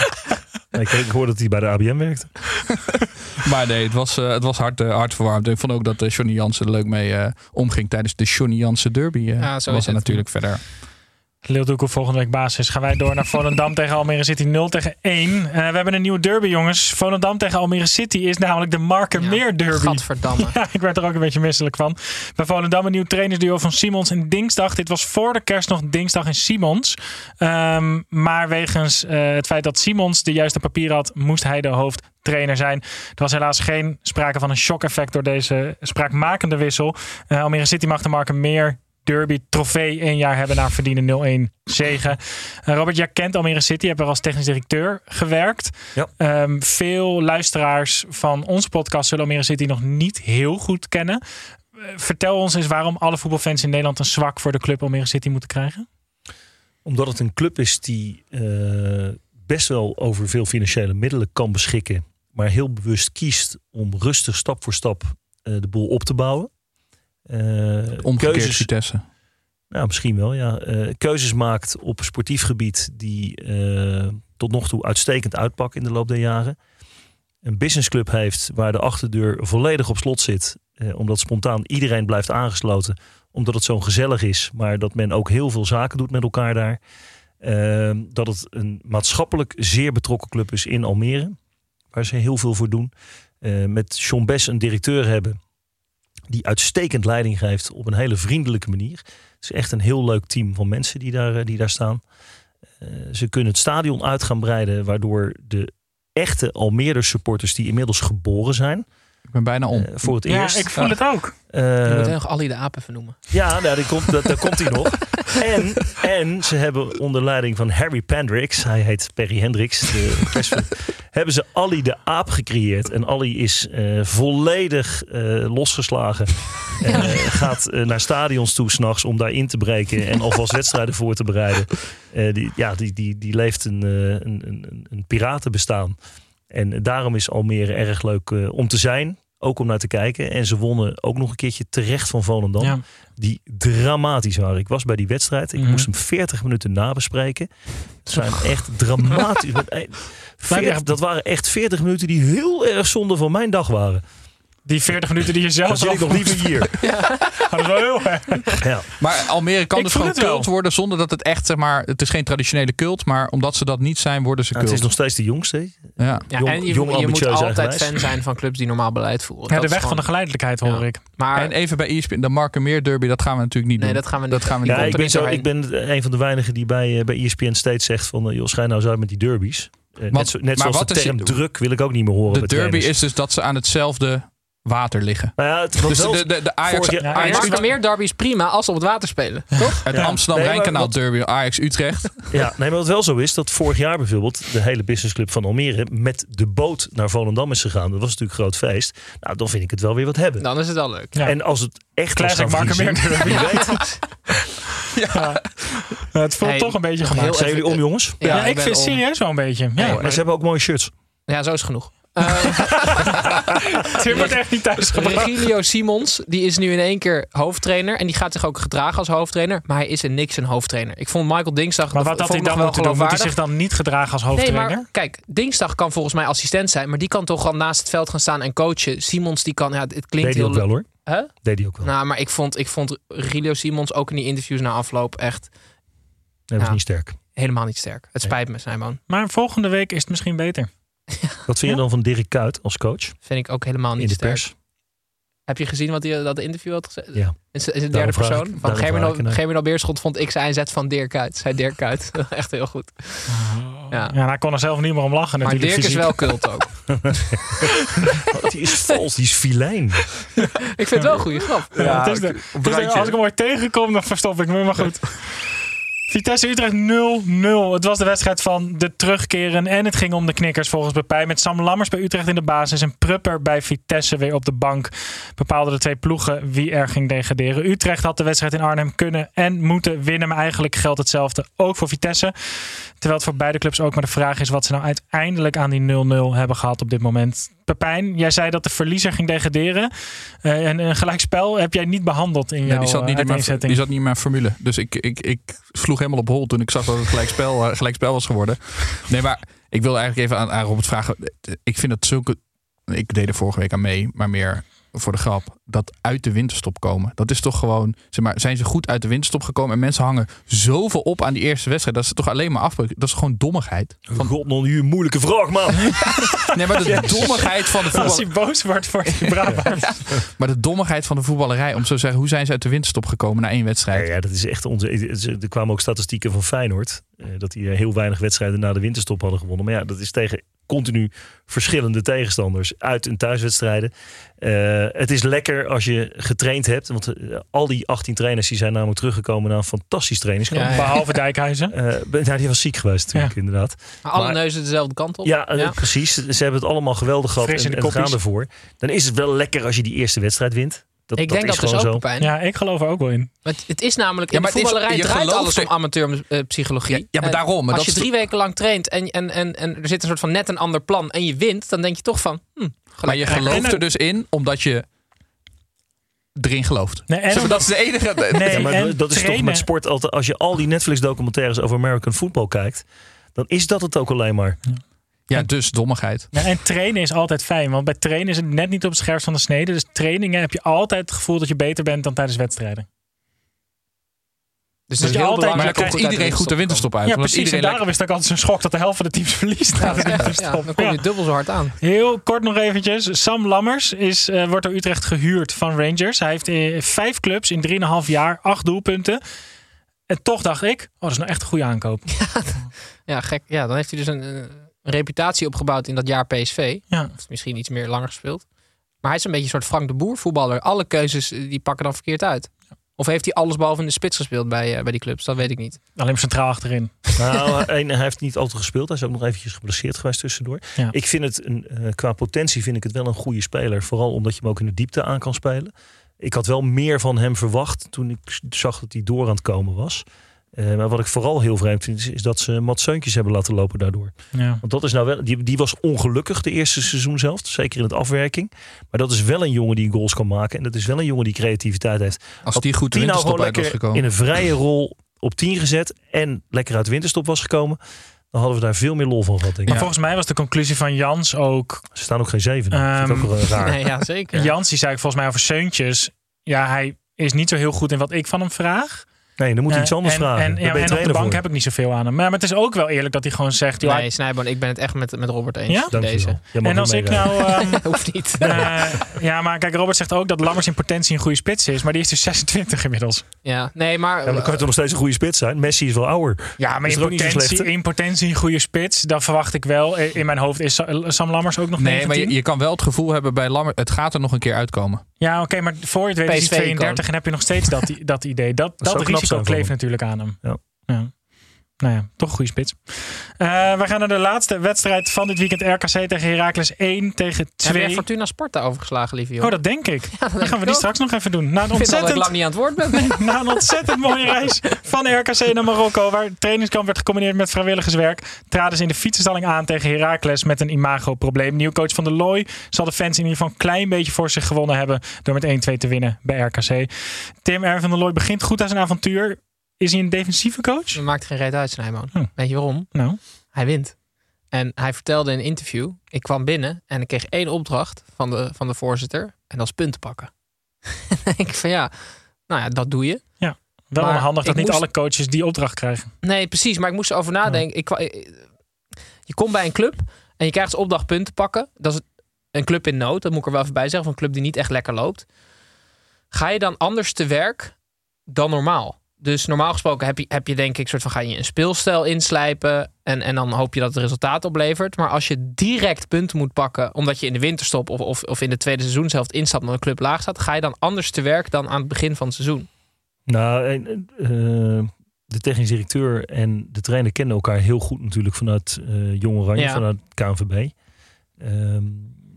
Ik, ik hoorde dat hij bij de ABM werkte. <laughs> Maar nee, het was, eh, het was hard, eh, hartverwarmend. Ik vond ook dat eh, Johnny Jansen er leuk mee eh, omging tijdens de Johnny Jansen derby. eh, Ja, zo was is er het. natuurlijk verder. Doekoe volgende week basis. Gaan wij door naar Volendam <laughs> tegen Almere City 0 tegen 1. Eh, we hebben een nieuwe derby, jongens. Volendam tegen Almere City is namelijk de Markenmeer derby. Gadverdamme. <laughs> Ja, ik werd er ook een beetje misselijk van. Bij Volendam een nieuw trainersduo van Simons en Dingsdag. Dit was voor de kerst nog Dingsdag en Simons. Ehm, maar wegens eh, het feit dat Simons de juiste papieren had, moest hij de hoofdtrainer zijn. Er was helaas geen sprake van een shock-effect door deze spraakmakende wissel. Eh, Almere City mag de Markenmeer derby trofee één jaar hebben na verdiende 0-1 zegen. Eh, Robert, jij kent Almere City, hebt er als technisch directeur gewerkt. Ja. Ehm, veel luisteraars van onze podcast zullen Almere City nog niet heel goed kennen. Eh, vertel ons eens waarom alle voetbalfans in Nederland een zwak voor de club Almere City moeten krijgen. Omdat het een club is die eh, best wel over veel financiële middelen kan beschikken. Maar heel bewust kiest om rustig stap voor stap de boel op te bouwen. Eh, Omgekeerd keuzes, Vitesse. nou, misschien wel, ja. Eh, keuzes maakt op sportief gebied die eh, tot nog toe uitstekend uitpakken in de loop der jaren. Een businessclub heeft waar de achterdeur volledig op slot zit. eh, omdat spontaan iedereen blijft aangesloten. Omdat het zo gezellig is. Maar dat men ook heel veel zaken doet met elkaar daar. Eh, dat het een maatschappelijk zeer betrokken club is in Almere. Waar ze heel veel voor doen. Eh, met John Bess een directeur hebben. Die uitstekend leiding geeft op een hele vriendelijke manier. Het is echt een heel leuk team van mensen die daar, eh, die daar staan. Eh, ze kunnen het stadion uit gaan breiden. Waardoor de echte Almere supporters die inmiddels geboren zijn. Ik ben bijna om. eh, voor het Ja, eerst. ik voel het ook. Eh, Je moet nog Ali de Apen vernoemen. ja, nou, die komt, dat, daar komt hij nog. En, en ze hebben onder leiding van Harry Pendrix, hij heet Perry Hendricks, de <laughs> hebben ze Ali de Aap gecreëerd. En Ali is eh, volledig eh, losgeslagen. En gaat naar stadions toe s'nachts om daar in te breken en alvast wedstrijden voor te bereiden. Eh, die, ja, die, die, die leeft een, eh, een, een, een piratenbestaan. En daarom is Almere erg leuk eh, om te zijn. ook om naar te kijken. En ze wonnen ook nog een keertje terecht van Volendam. Ja. Die dramatisch waren. Ik was bij die wedstrijd. Ik Mhm. moest hem 40 minuten nabespreken. Het zijn echt dramatisch. <laughs> Eh, 40 dat waren echt 40 minuten die heel erg zonde van mijn dag waren. Die 40 minuten die je zelf Dan zit ik nog liever hier. <laughs> Dat is wel heel erg. Ja. Maar Almere kan Ik dus gewoon cult worden zonder dat het echt, zeg maar, het is geen traditionele cult, maar omdat ze dat niet zijn, worden ze cult. het is nog steeds de jongste. Ja. Ja, Jong- en je, jong, je moet altijd eigenwijs. fan zijn van clubs die normaal beleid voeren. Ja, Dat de weg van de geleidelijkheid hoor Ja. ik. Maar En even bij ESPN, de Markenmeer Derby, dat gaan we natuurlijk niet nee, doen. dat gaan we niet. Dat gaan we niet Ja, doen. ik ben, zo, ik ben een van de weinigen die bij, eh, bij ESPN steeds zegt van... eh, joh, schijn nou eens uit met die derbies. Eh, net zo, net maar zoals wat de is- term druk wil ik ook niet meer horen De derby trainers. is dus dat ze aan hetzelfde water liggen. Nou ja, het, Dus wel- de, de, de Ajax, vorig jaar- Ja, Ajax meer derby is prima als ze op het water spelen, <laughs> toch? het Ja. Amsterdam-Rijnkanaal Nee, derby, Ajax-Utrecht. <laughs> Ja, nee, maar wat wel zo is, dat vorig jaar bijvoorbeeld de hele businessclub van Almere met de boot naar Volendam is gegaan. Dat was natuurlijk een groot feest. Nou, dan vind ik het wel weer wat hebben. Dan is het wel leuk. Ja. En als het echt Classic gaan Markenmeer vriezen, derby. wie weet. <laughs> Ja. Het voelt Hey, toch een beetje gemaakt. Zijn jullie om, jongens? Ja, Ja, ik vind om. serieus wel een beetje. Ja. Maar ze hebben ook mooie shirts. Ja, zo is het genoeg. Eh, <laughs> Tim wordt echt niet thuis. Regilio Simons, die is nu in één keer hoofdtrainer. En die gaat zich ook gedragen als hoofdtrainer. Maar hij is in niks een hoofdtrainer. Ik vond Michael Dinsdag Maar dat wat had hij dan moeten doen? Moet hij zich dan niet gedragen als Nee, hoofdtrainer? maar kijk, Dinsdag kan volgens mij assistent zijn. Maar die kan toch al naast het veld gaan staan en coachen. Simons, die kan, ja, het klinkt Deed hij heel ook wel hoor. Hè? Deed hij ook wel. Nou, maar ik vond, ik vond Regilio Simons ook in die interviews na afloop echt Dat was niet sterk. helemaal niet sterk. Het spijt me, Simon. Maar volgende week is het misschien beter. Wat vind je dan van Dirk Kuyt als coach Vind ik ook helemaal niet in de sterk. pers? Heb je gezien wat hij dat interview had gezegd? Ja. De Daarom derde vraag ik- persoon. Van Germinal, ik ernaar. Germinal Beerschot vond ik zijn zet van Dirk uit. Zei Dirk uit. <laughs> Echt heel goed. Ja. Ja, hij kon er zelf niet meer om lachen Maar. Dirk is wel kult ook. <laughs> <laughs> Die is vals, die is filijn. ik vind het wel een goede grap. Ja, het is de- het is de- als ik hem ooit tegenkom, dan verstop ik me. Maar goed. Vitesse Utrecht 0-0. Het was de wedstrijd van de terugkeren. En het ging om de knikkers volgens Bepij. Met Sam Lammers bij Utrecht in de basis. En Prupper bij Vitesse weer op de bank. Bepaalden de twee ploegen wie er ging degraderen. Utrecht had de wedstrijd in Arnhem kunnen en moeten winnen. Maar eigenlijk geldt hetzelfde ook voor Vitesse. Terwijl het voor beide clubs ook maar de vraag is wat ze nou uiteindelijk aan die 0-0 hebben gehad op dit moment. Pepijn, jij zei dat de verliezer ging degraderen. Eh, en een gelijkspel heb jij niet behandeld in Nee, jouw die, zat niet in mijn, uiteenzetting. die zat niet in mijn formule. Dus ik, ik, ik sloeg helemaal op hol toen ik zag dat het gelijkspel, uh, gelijkspel was geworden. Nee, maar ik wil eigenlijk even aan, aan Robert vragen. Ik vind dat zulke... Ik deed er vorige week aan mee, maar meer voor de grap. Dat uit de winterstop komen. Dat is toch gewoon... Zeg maar, zijn ze goed uit de winterstop gekomen? En mensen hangen zoveel op aan die eerste wedstrijd. Dat is toch alleen maar afbreuk. Dat is gewoon dommigheid. Van God, nog nu een moeilijke vraag, man. <laughs> Nee, maar de dommigheid van de voetbal... Als hij boos wordt, wordt hij braaf. Maar de dommigheid van de voetballerij. Om zo te zeggen, hoe zijn ze uit de winterstop gekomen na één wedstrijd? Ja, ja, dat is echt onze. Er kwamen ook statistieken van Feyenoord. eh, dat die heel weinig wedstrijden na de winterstop hadden gewonnen. Maar ja, dat is tegen continu verschillende tegenstanders. Uit- en thuiswedstrijden. Eh, het is lekker als je getraind hebt. Want eh, al die 18 trainers die zijn namelijk teruggekomen na een fantastisch trainingskamp. Ja, ja. Behalve Dijkhuizen. Eh, nou, die was ziek geweest natuurlijk, inderdaad. Maar alle Maar- neuzen dezelfde kant op. Ja, precies. Ze hebben het allemaal geweldig gehad Fris in en, de en gaan ervoor. Dan is het wel lekker als je die eerste wedstrijd wint. Dat, ik denk is dat dus gewoon ook, zo. Ja, ik geloof er ook wel in. Het, het is namelijk, Ja, in maar de het is- voetballerij je draait gelooft alles om amateurpsychologie. Ja, ja, maar En daarom, maar als dat je is drie weken lang traint en, en, en, en er zit een soort van net een ander plan en je wint, dan denk je toch van, hm, Maar je gelooft er dus in omdat je erin gelooft. Nee, en maar, <laughs> dat is de enige. Nee, Ja, maar en dat is toch met sport altijd. Als je al die Netflix-documentaires over American football kijkt, dan is dat het ook alleen maar. Ja, dus dommigheid. Ja, en trainen is altijd fijn. Want bij trainen is het net niet op het scherpst van de snede. Dus trainingen heb je altijd het gevoel dat je beter bent dan tijdens wedstrijden. Dus dat je is heel altijd- belangrijk Maar dan Ja, komt iedereen goed de winterstop uit. Ja, precies. En iedereen daarom is het ook altijd zo'n schok dat de helft van de teams verliest. na de Ja, winterstop. dan kom je Ja. dubbel zo hard aan. Heel kort nog eventjes. Sam Lammers is, eh, wordt door Utrecht gehuurd van Rangers. Hij heeft in vijf clubs in 3,5 jaar acht doelpunten. En toch dacht ik, oh, dat is nou echt een goede aankoop. <laughs> Ja, gek. Ja, dan heeft hij dus een, eh, een reputatie opgebouwd in dat jaar PSV. Ja. Of misschien iets meer langer gespeeld. Maar hij is een beetje een soort Frank de Boer voetballer. Alle keuzes eh, die pakken dan verkeerd uit. Of heeft hij alles behalve in de spits gespeeld bij, eh, bij die clubs? Dat weet ik niet. Alleen maar centraal achterin. Nou, <laughs> en hij heeft niet altijd gespeeld. Hij is ook nog eventjes geblesseerd geweest tussendoor. Ja. Ik vind het een, eh, qua potentie vind ik het wel een goede speler. Vooral omdat je hem ook in de diepte aan kan spelen. Ik had wel meer van hem verwacht toen ik zag dat hij door aan het komen was. Eh, maar wat ik vooral heel vreemd vind, is, is dat ze Mats Seuntjes hebben laten lopen daardoor. Ja. Want dat is nou wel, die, die was ongelukkig de eerste seizoen zelf, zeker in het afwerking. Maar dat is wel een jongen die goals kan maken. En dat is wel een jongen die creativiteit heeft. Als die goed de nou winterstop gewoon uit was lekker gekomen. in een vrije rol op 10 gezet en lekker uit de winterstop was gekomen, dan hadden we daar veel meer lol van gehad. Denk ik. Maar volgens mij was de conclusie van Jans ook... Ze staan ook geen zeven. dat vind ik Ehm, ook wel raar. Nee, ja, zeker. Jans die zei volgens mij over Seuntjes. Ja, hij is niet zo heel goed in wat ik van hem vraag. Nee, dan moet hij iets Eh, anders en, vragen. En, ja, en op de bank voor. heb ik niet zoveel aan hem. Maar, maar het is ook wel eerlijk dat hij gewoon zegt... joh, Nee, Snijboon, ik ben het echt met, met Robert eens. Ja? Deze. En als ik nou... <laughs> ehm, Hoeft niet. <laughs> eh, ja, maar kijk, Robert zegt ook dat Lammers in potentie een goede spits is. Maar die is dus <laughs> 26 inmiddels. Ja, nee, maar... Ja, maar dan kan het toch nog steeds een goede spits zijn. Messi is wel ouder. Ja, maar in potentie, in potentie een goede spits. Dan verwacht ik wel. In mijn hoofd is Sa- Sam Lammers ook nog Nee, 19. maar je, je kan wel het gevoel hebben bij Lammer, het gaat er nog een keer uitkomen. Ja, oké, maar voor je het weet is hij PSV 32 en heb je nog steeds dat, dat idee. Dat, dat, risico voor kleeft natuurlijk aan hem. Ja. Nou ja, toch een goede spits. Eh, we gaan naar de laatste wedstrijd van dit weekend. RKC tegen Heracles 1 tegen Heb 2. jij Fortuna Sparta overgeslagen, lieve Oh, jongen? dat denk ik. <laughs> dat Dan gaan we die straks nog even doen. Na een Ik vind al dat ik ontzettend, lang niet aan het woord ben. <laughs> na een ontzettend mooie reis van RKC naar Marokko. Waar trainingskamp werd gecombineerd met vrijwilligerswerk. Traden ze in de fietsenstalling aan tegen Heracles met een imagoprobleem. Nieuw coach van de Looy zal de fans in ieder geval een klein beetje voor zich gewonnen hebben. Door met 1-2 te winnen bij RKC. Tim R. van der Looy begint goed aan zijn avontuur. Is hij een defensieve coach? Dat maakt geen reet uit, Snijboon. Hm. Weet je waarom? Nou, Hij wint. En hij vertelde in een interview, ik kwam binnen en ik kreeg één opdracht van de, van de voorzitter. En dat is punten pakken. <laughs> en dan denk ik van ja, nou ja, dat doe je. wel Maar onhandig dat niet moest- alle coaches die opdracht krijgen. Nee, precies. Maar ik moest erover nadenken. Ik, je komt bij een club en je krijgt als opdracht punten pakken. Dat is een club in nood. Dat moet ik er wel even bij zeggen. Van een club die niet echt lekker loopt. Ga je dan anders te werk dan normaal? Dus normaal gesproken heb je, heb je denk ik soort van ga je een speelstijl inslijpen en, en dan hoop je dat het resultaat oplevert. Maar als je direct punten moet pakken omdat je in de winterstop of, of, of in de tweede seizoenshelft instapt omdat een club laag staat, ga je dan anders te werk dan aan het begin van het seizoen. Nou, eh, de technisch directeur en de trainer kennen elkaar heel goed natuurlijk vanuit eh Jong Oranje, Ja. vanuit KNVB. Ehm,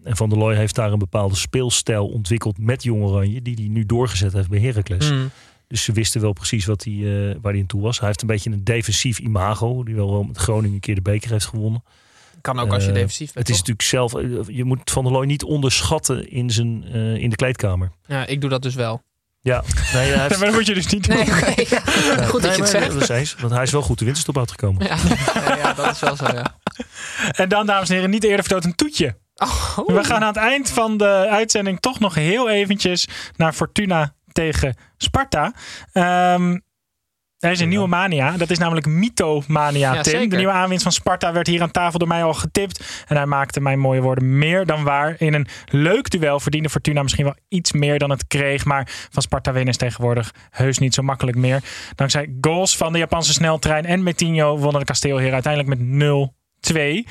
en Van der Looy heeft daar een bepaalde speelstijl ontwikkeld met Jong Oranje, die hij nu doorgezet heeft bij Heracles. Mm. Dus ze wisten wel precies wat hij, eh, waar hij aan toe was. Hij heeft een beetje een defensief imago, die wel, wel met Groningen een keer de beker heeft gewonnen. Kan ook als je Eh, defensief bent. Het is toch? natuurlijk zelf, eh, je moet Van der Looy niet onderschatten in, zijn, eh, in de kleedkamer. Ja, ik doe dat dus wel. Ja, nee, hij <laughs> heeft, Maar dat moet je dus niet doen. Nee, ja. Goed dat je het zegt. dat is eens, want hij is wel goed de winterstop uitgekomen. Ja, ja, ja, dat is wel zo, ja. En dan, dames en heren, niet eerder vertoond een toetje. Oh, We gaan aan het eind van de uitzending toch nog heel eventjes naar Fortuna tegen Sparta. Ehm er is een nieuwe mania. Dat is namelijk Mythomania, Ja, Tim. zeker. De nieuwe aanwinst van Sparta werd hier aan tafel door mij al getipt. En hij maakte mijn mooie woorden meer dan waar. In een leuk duel verdiende Fortuna misschien wel iets meer dan het kreeg. Maar van Sparta winnen is tegenwoordig heus niet zo makkelijk meer. Dankzij goals van de Japanse sneltrein en Metinho wonnen de kasteelheren uiteindelijk met 0-2.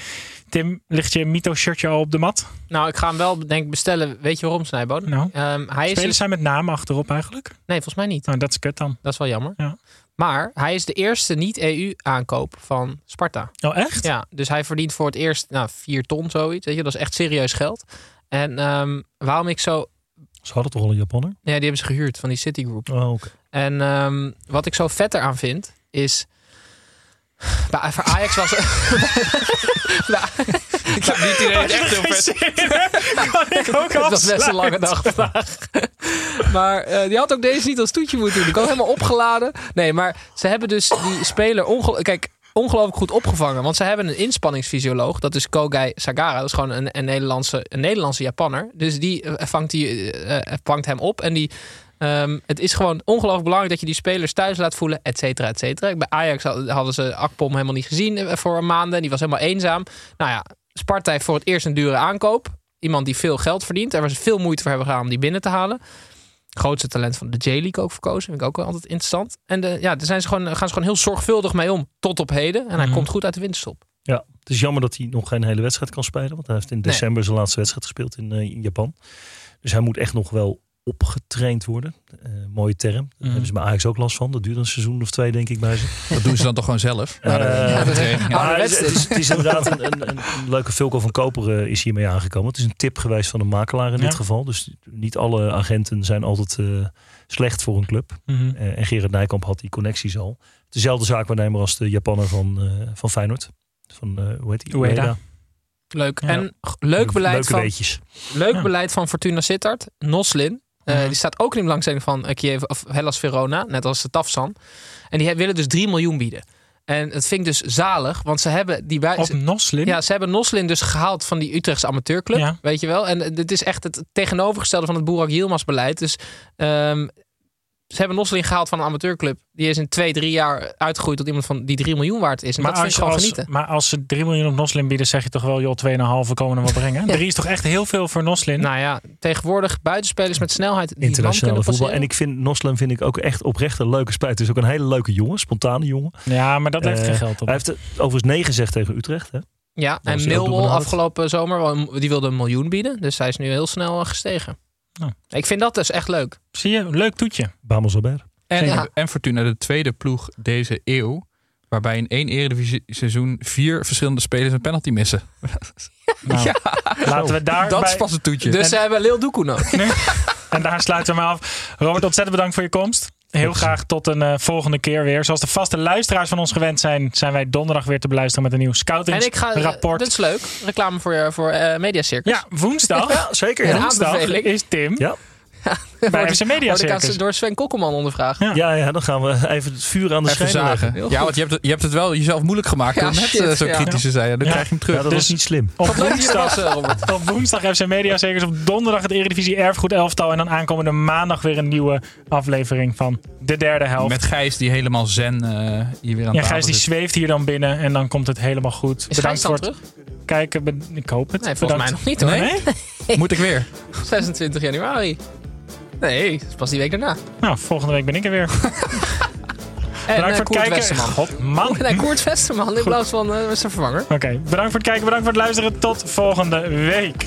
Tim, ligt je Mytho-shirtje al op de mat? Nou, ik ga hem wel denk ik bestellen. Weet je waarom, Snijboon? Nou, Ehm, hij is spelers dus- zijn met naam achterop eigenlijk. Nee, volgens mij niet. Nou, dat is kut dan. Dat is wel jammer. Ja. Maar hij is de eerste niet-EU-aankoop van Sparta. Oh, echt? Ja, dus hij verdient voor het eerst nou, 4 ton zoiets. Weet je, dat is echt serieus geld. En ehm, waarom ik zo... Ze hadden toch al een Japanner? Ja, die hebben ze gehuurd van die Citigroup. Oh, oké. En ehm, wat ik zo vetter aan vind, is... Bij, voor Ajax was... <laughs> Nou, ik heb niet iedereen het echt heel vet. kan ik ook Het was best een lange dag vandaag. <laughs> maar eh, die had ook deze niet als toetje moeten doen. Ik had helemaal opgeladen. Nee, maar ze hebben dus die speler onge Kijk, ongelooflijk goed opgevangen. Want ze hebben een inspanningsfysioloog. Dat is Kogai Sagara. Dat is gewoon een, een, Nederlandse, een Nederlandse Japanner. Dus die eh, vangt, die, eh, vangt hem op. En die, ehm, het is gewoon ongelooflijk belangrijk dat je die spelers thuis laat voelen. Et cetera, et cetera. Bij Ajax had- hadden ze Akpom helemaal niet gezien eh, voor een maanden. Die was helemaal eenzaam. Nou ja, Sparta heeft voor het eerst een dure aankoop. Iemand die veel geld verdient. En waar ze veel moeite voor hebben gedaan om die binnen te halen. Grootste talent van de J-League ook verkozen. Vind ik ook wel altijd interessant. En de, ja, daar zijn ze gewoon, gaan ze gewoon heel zorgvuldig mee om. Tot op heden. En hij Mhm. komt goed uit de winterstop. Ja, het is jammer dat hij nog geen hele wedstrijd kan spelen. Want hij heeft in Nee. december zijn laatste wedstrijd gespeeld in, eh, in Japan. Dus hij moet echt nog wel opgetraind worden. Eh, mooie term. Daar Mhm. hebben ze bij Ajax ook last van. Dat duurt een seizoen of twee, denk ik, bij ze. Dat doen ze dan toch gewoon zelf? De- de <laughs> maar Ja. het, is, het is- inderdaad een, een, leuke Vulko van Koper eh, is hiermee aangekomen. Het is een tip geweest van een makelaar in Ja. dit geval. Dus niet alle agenten zijn altijd eh, slecht voor een club. Mhm. Eh, en Gerard Nijkamp had die connecties al. Dezelfde zaakwaarnemer als de Japanner van, eh, van Feyenoord. Van, eh, hoe heet die? Ueda. Leuk. Ja. En leuk beleid Leuke van, weetjes. leuk Ja. beleid van Fortuna Sittard. Noslin. Eh, Mhm. Die staat ook in de belangstelling van eh, Kiev of Hellas Verona. Net als de Tafsan. En die willen dus 3 miljoen bieden. En dat vind ik dus zalig. Want ze hebben die bij... Op Noslin? Ja, ze hebben Noslin dus gehaald van die Utrechtse amateurclub. Ja. Weet je wel? En eh, dit is echt het tegenovergestelde van het Boerak Yilmaz beleid. Dus ehm, ze hebben Noslin gehaald van een amateurclub. Die is in twee, drie jaar uitgegroeid tot iemand van die 3 miljoen waard is. En Maar dat vind als, ik gewoon als, genieten. maar als ze 3 miljoen op Noslin bieden, zeg je toch wel, joh, 2,5 komen er wat brengen. 3 <laughs> is toch echt heel veel voor Noslin? Nou ja, tegenwoordig buitenspelers met snelheid die Internationale voetbal. En ik vind Noslem vind ik ook echt oprecht een leuke spijt. Het is ook een hele leuke jongen, spontane jongen. Ja, maar dat levert Eh, geen geld op. Hij heeft het overigens nee gezegd tegen Utrecht. Hè? Ja, en Millwall afgelopen zomer, wel- die wilde een miljoen bieden. Dus hij is nu heel snel eh, gestegen. Oh. Ik vind dat dus echt leuk. Zie je, leuk toetje. Bamos Albert. En, Ja. en Fortuna, de tweede ploeg deze eeuw. Waarbij in één eredivisie seizoen vier verschillende spelers een penalty missen. <laughs> Nou, Laten we daar Dat bij- is pas een toetje. Dus ze hebben Lil Doekoe nodig. <laughs> En daar sluiten we af. Robert, ontzettend bedankt voor je komst. Heel graag tot een eh, volgende keer weer. Zoals de vaste luisteraars van ons gewend zijn, zijn wij donderdag weer te beluisteren met een nieuw En ik ga, scoutingsrapport. dit is leuk. Reclame voor, voor eh Media Circus. Ja, woensdag. Ja, zeker. Ja. woensdag is Tim Ja. Bij FC Media Circus. door Sven Kokkelman ondervraagd. Ja. Ja, ja, dan gaan we even het vuur aan de Even zagen. Ja, want je hebt, het, je hebt het wel jezelf moeilijk gemaakt Ja, door net shit, eh, zo ja. kritisch te zijn. Dan Ja. krijg je hem terug. Ja, dat Dus- was niet slim. Op er woensdag, Robert. op woensdag FC Media Circus. Op donderdag het Eredivisie Erfgoed Elftal. En dan aankomende maandag weer een nieuwe aflevering van de derde helft. Met Gijs die helemaal zen eh, hier weer aan ja, Gijs die zit. zweeft hier dan binnen en dan komt het helemaal goed. Is Bedankt voor terug? kijken. Ik hoop het. Nee, volgens mij nog niet hoor. Nee? Moet ik weer? <laughs> 26 januari. Nee, is pas die week daarna. Nou, volgende week ben ik er weer. <laughs> En Bedankt eh, voor het Koert kijken. God, man. <laughs> Nee, Koert Westerman in plaats van eh zijn vervanger. Oké, bedankt voor het kijken, bedankt voor het luisteren. Tot volgende week.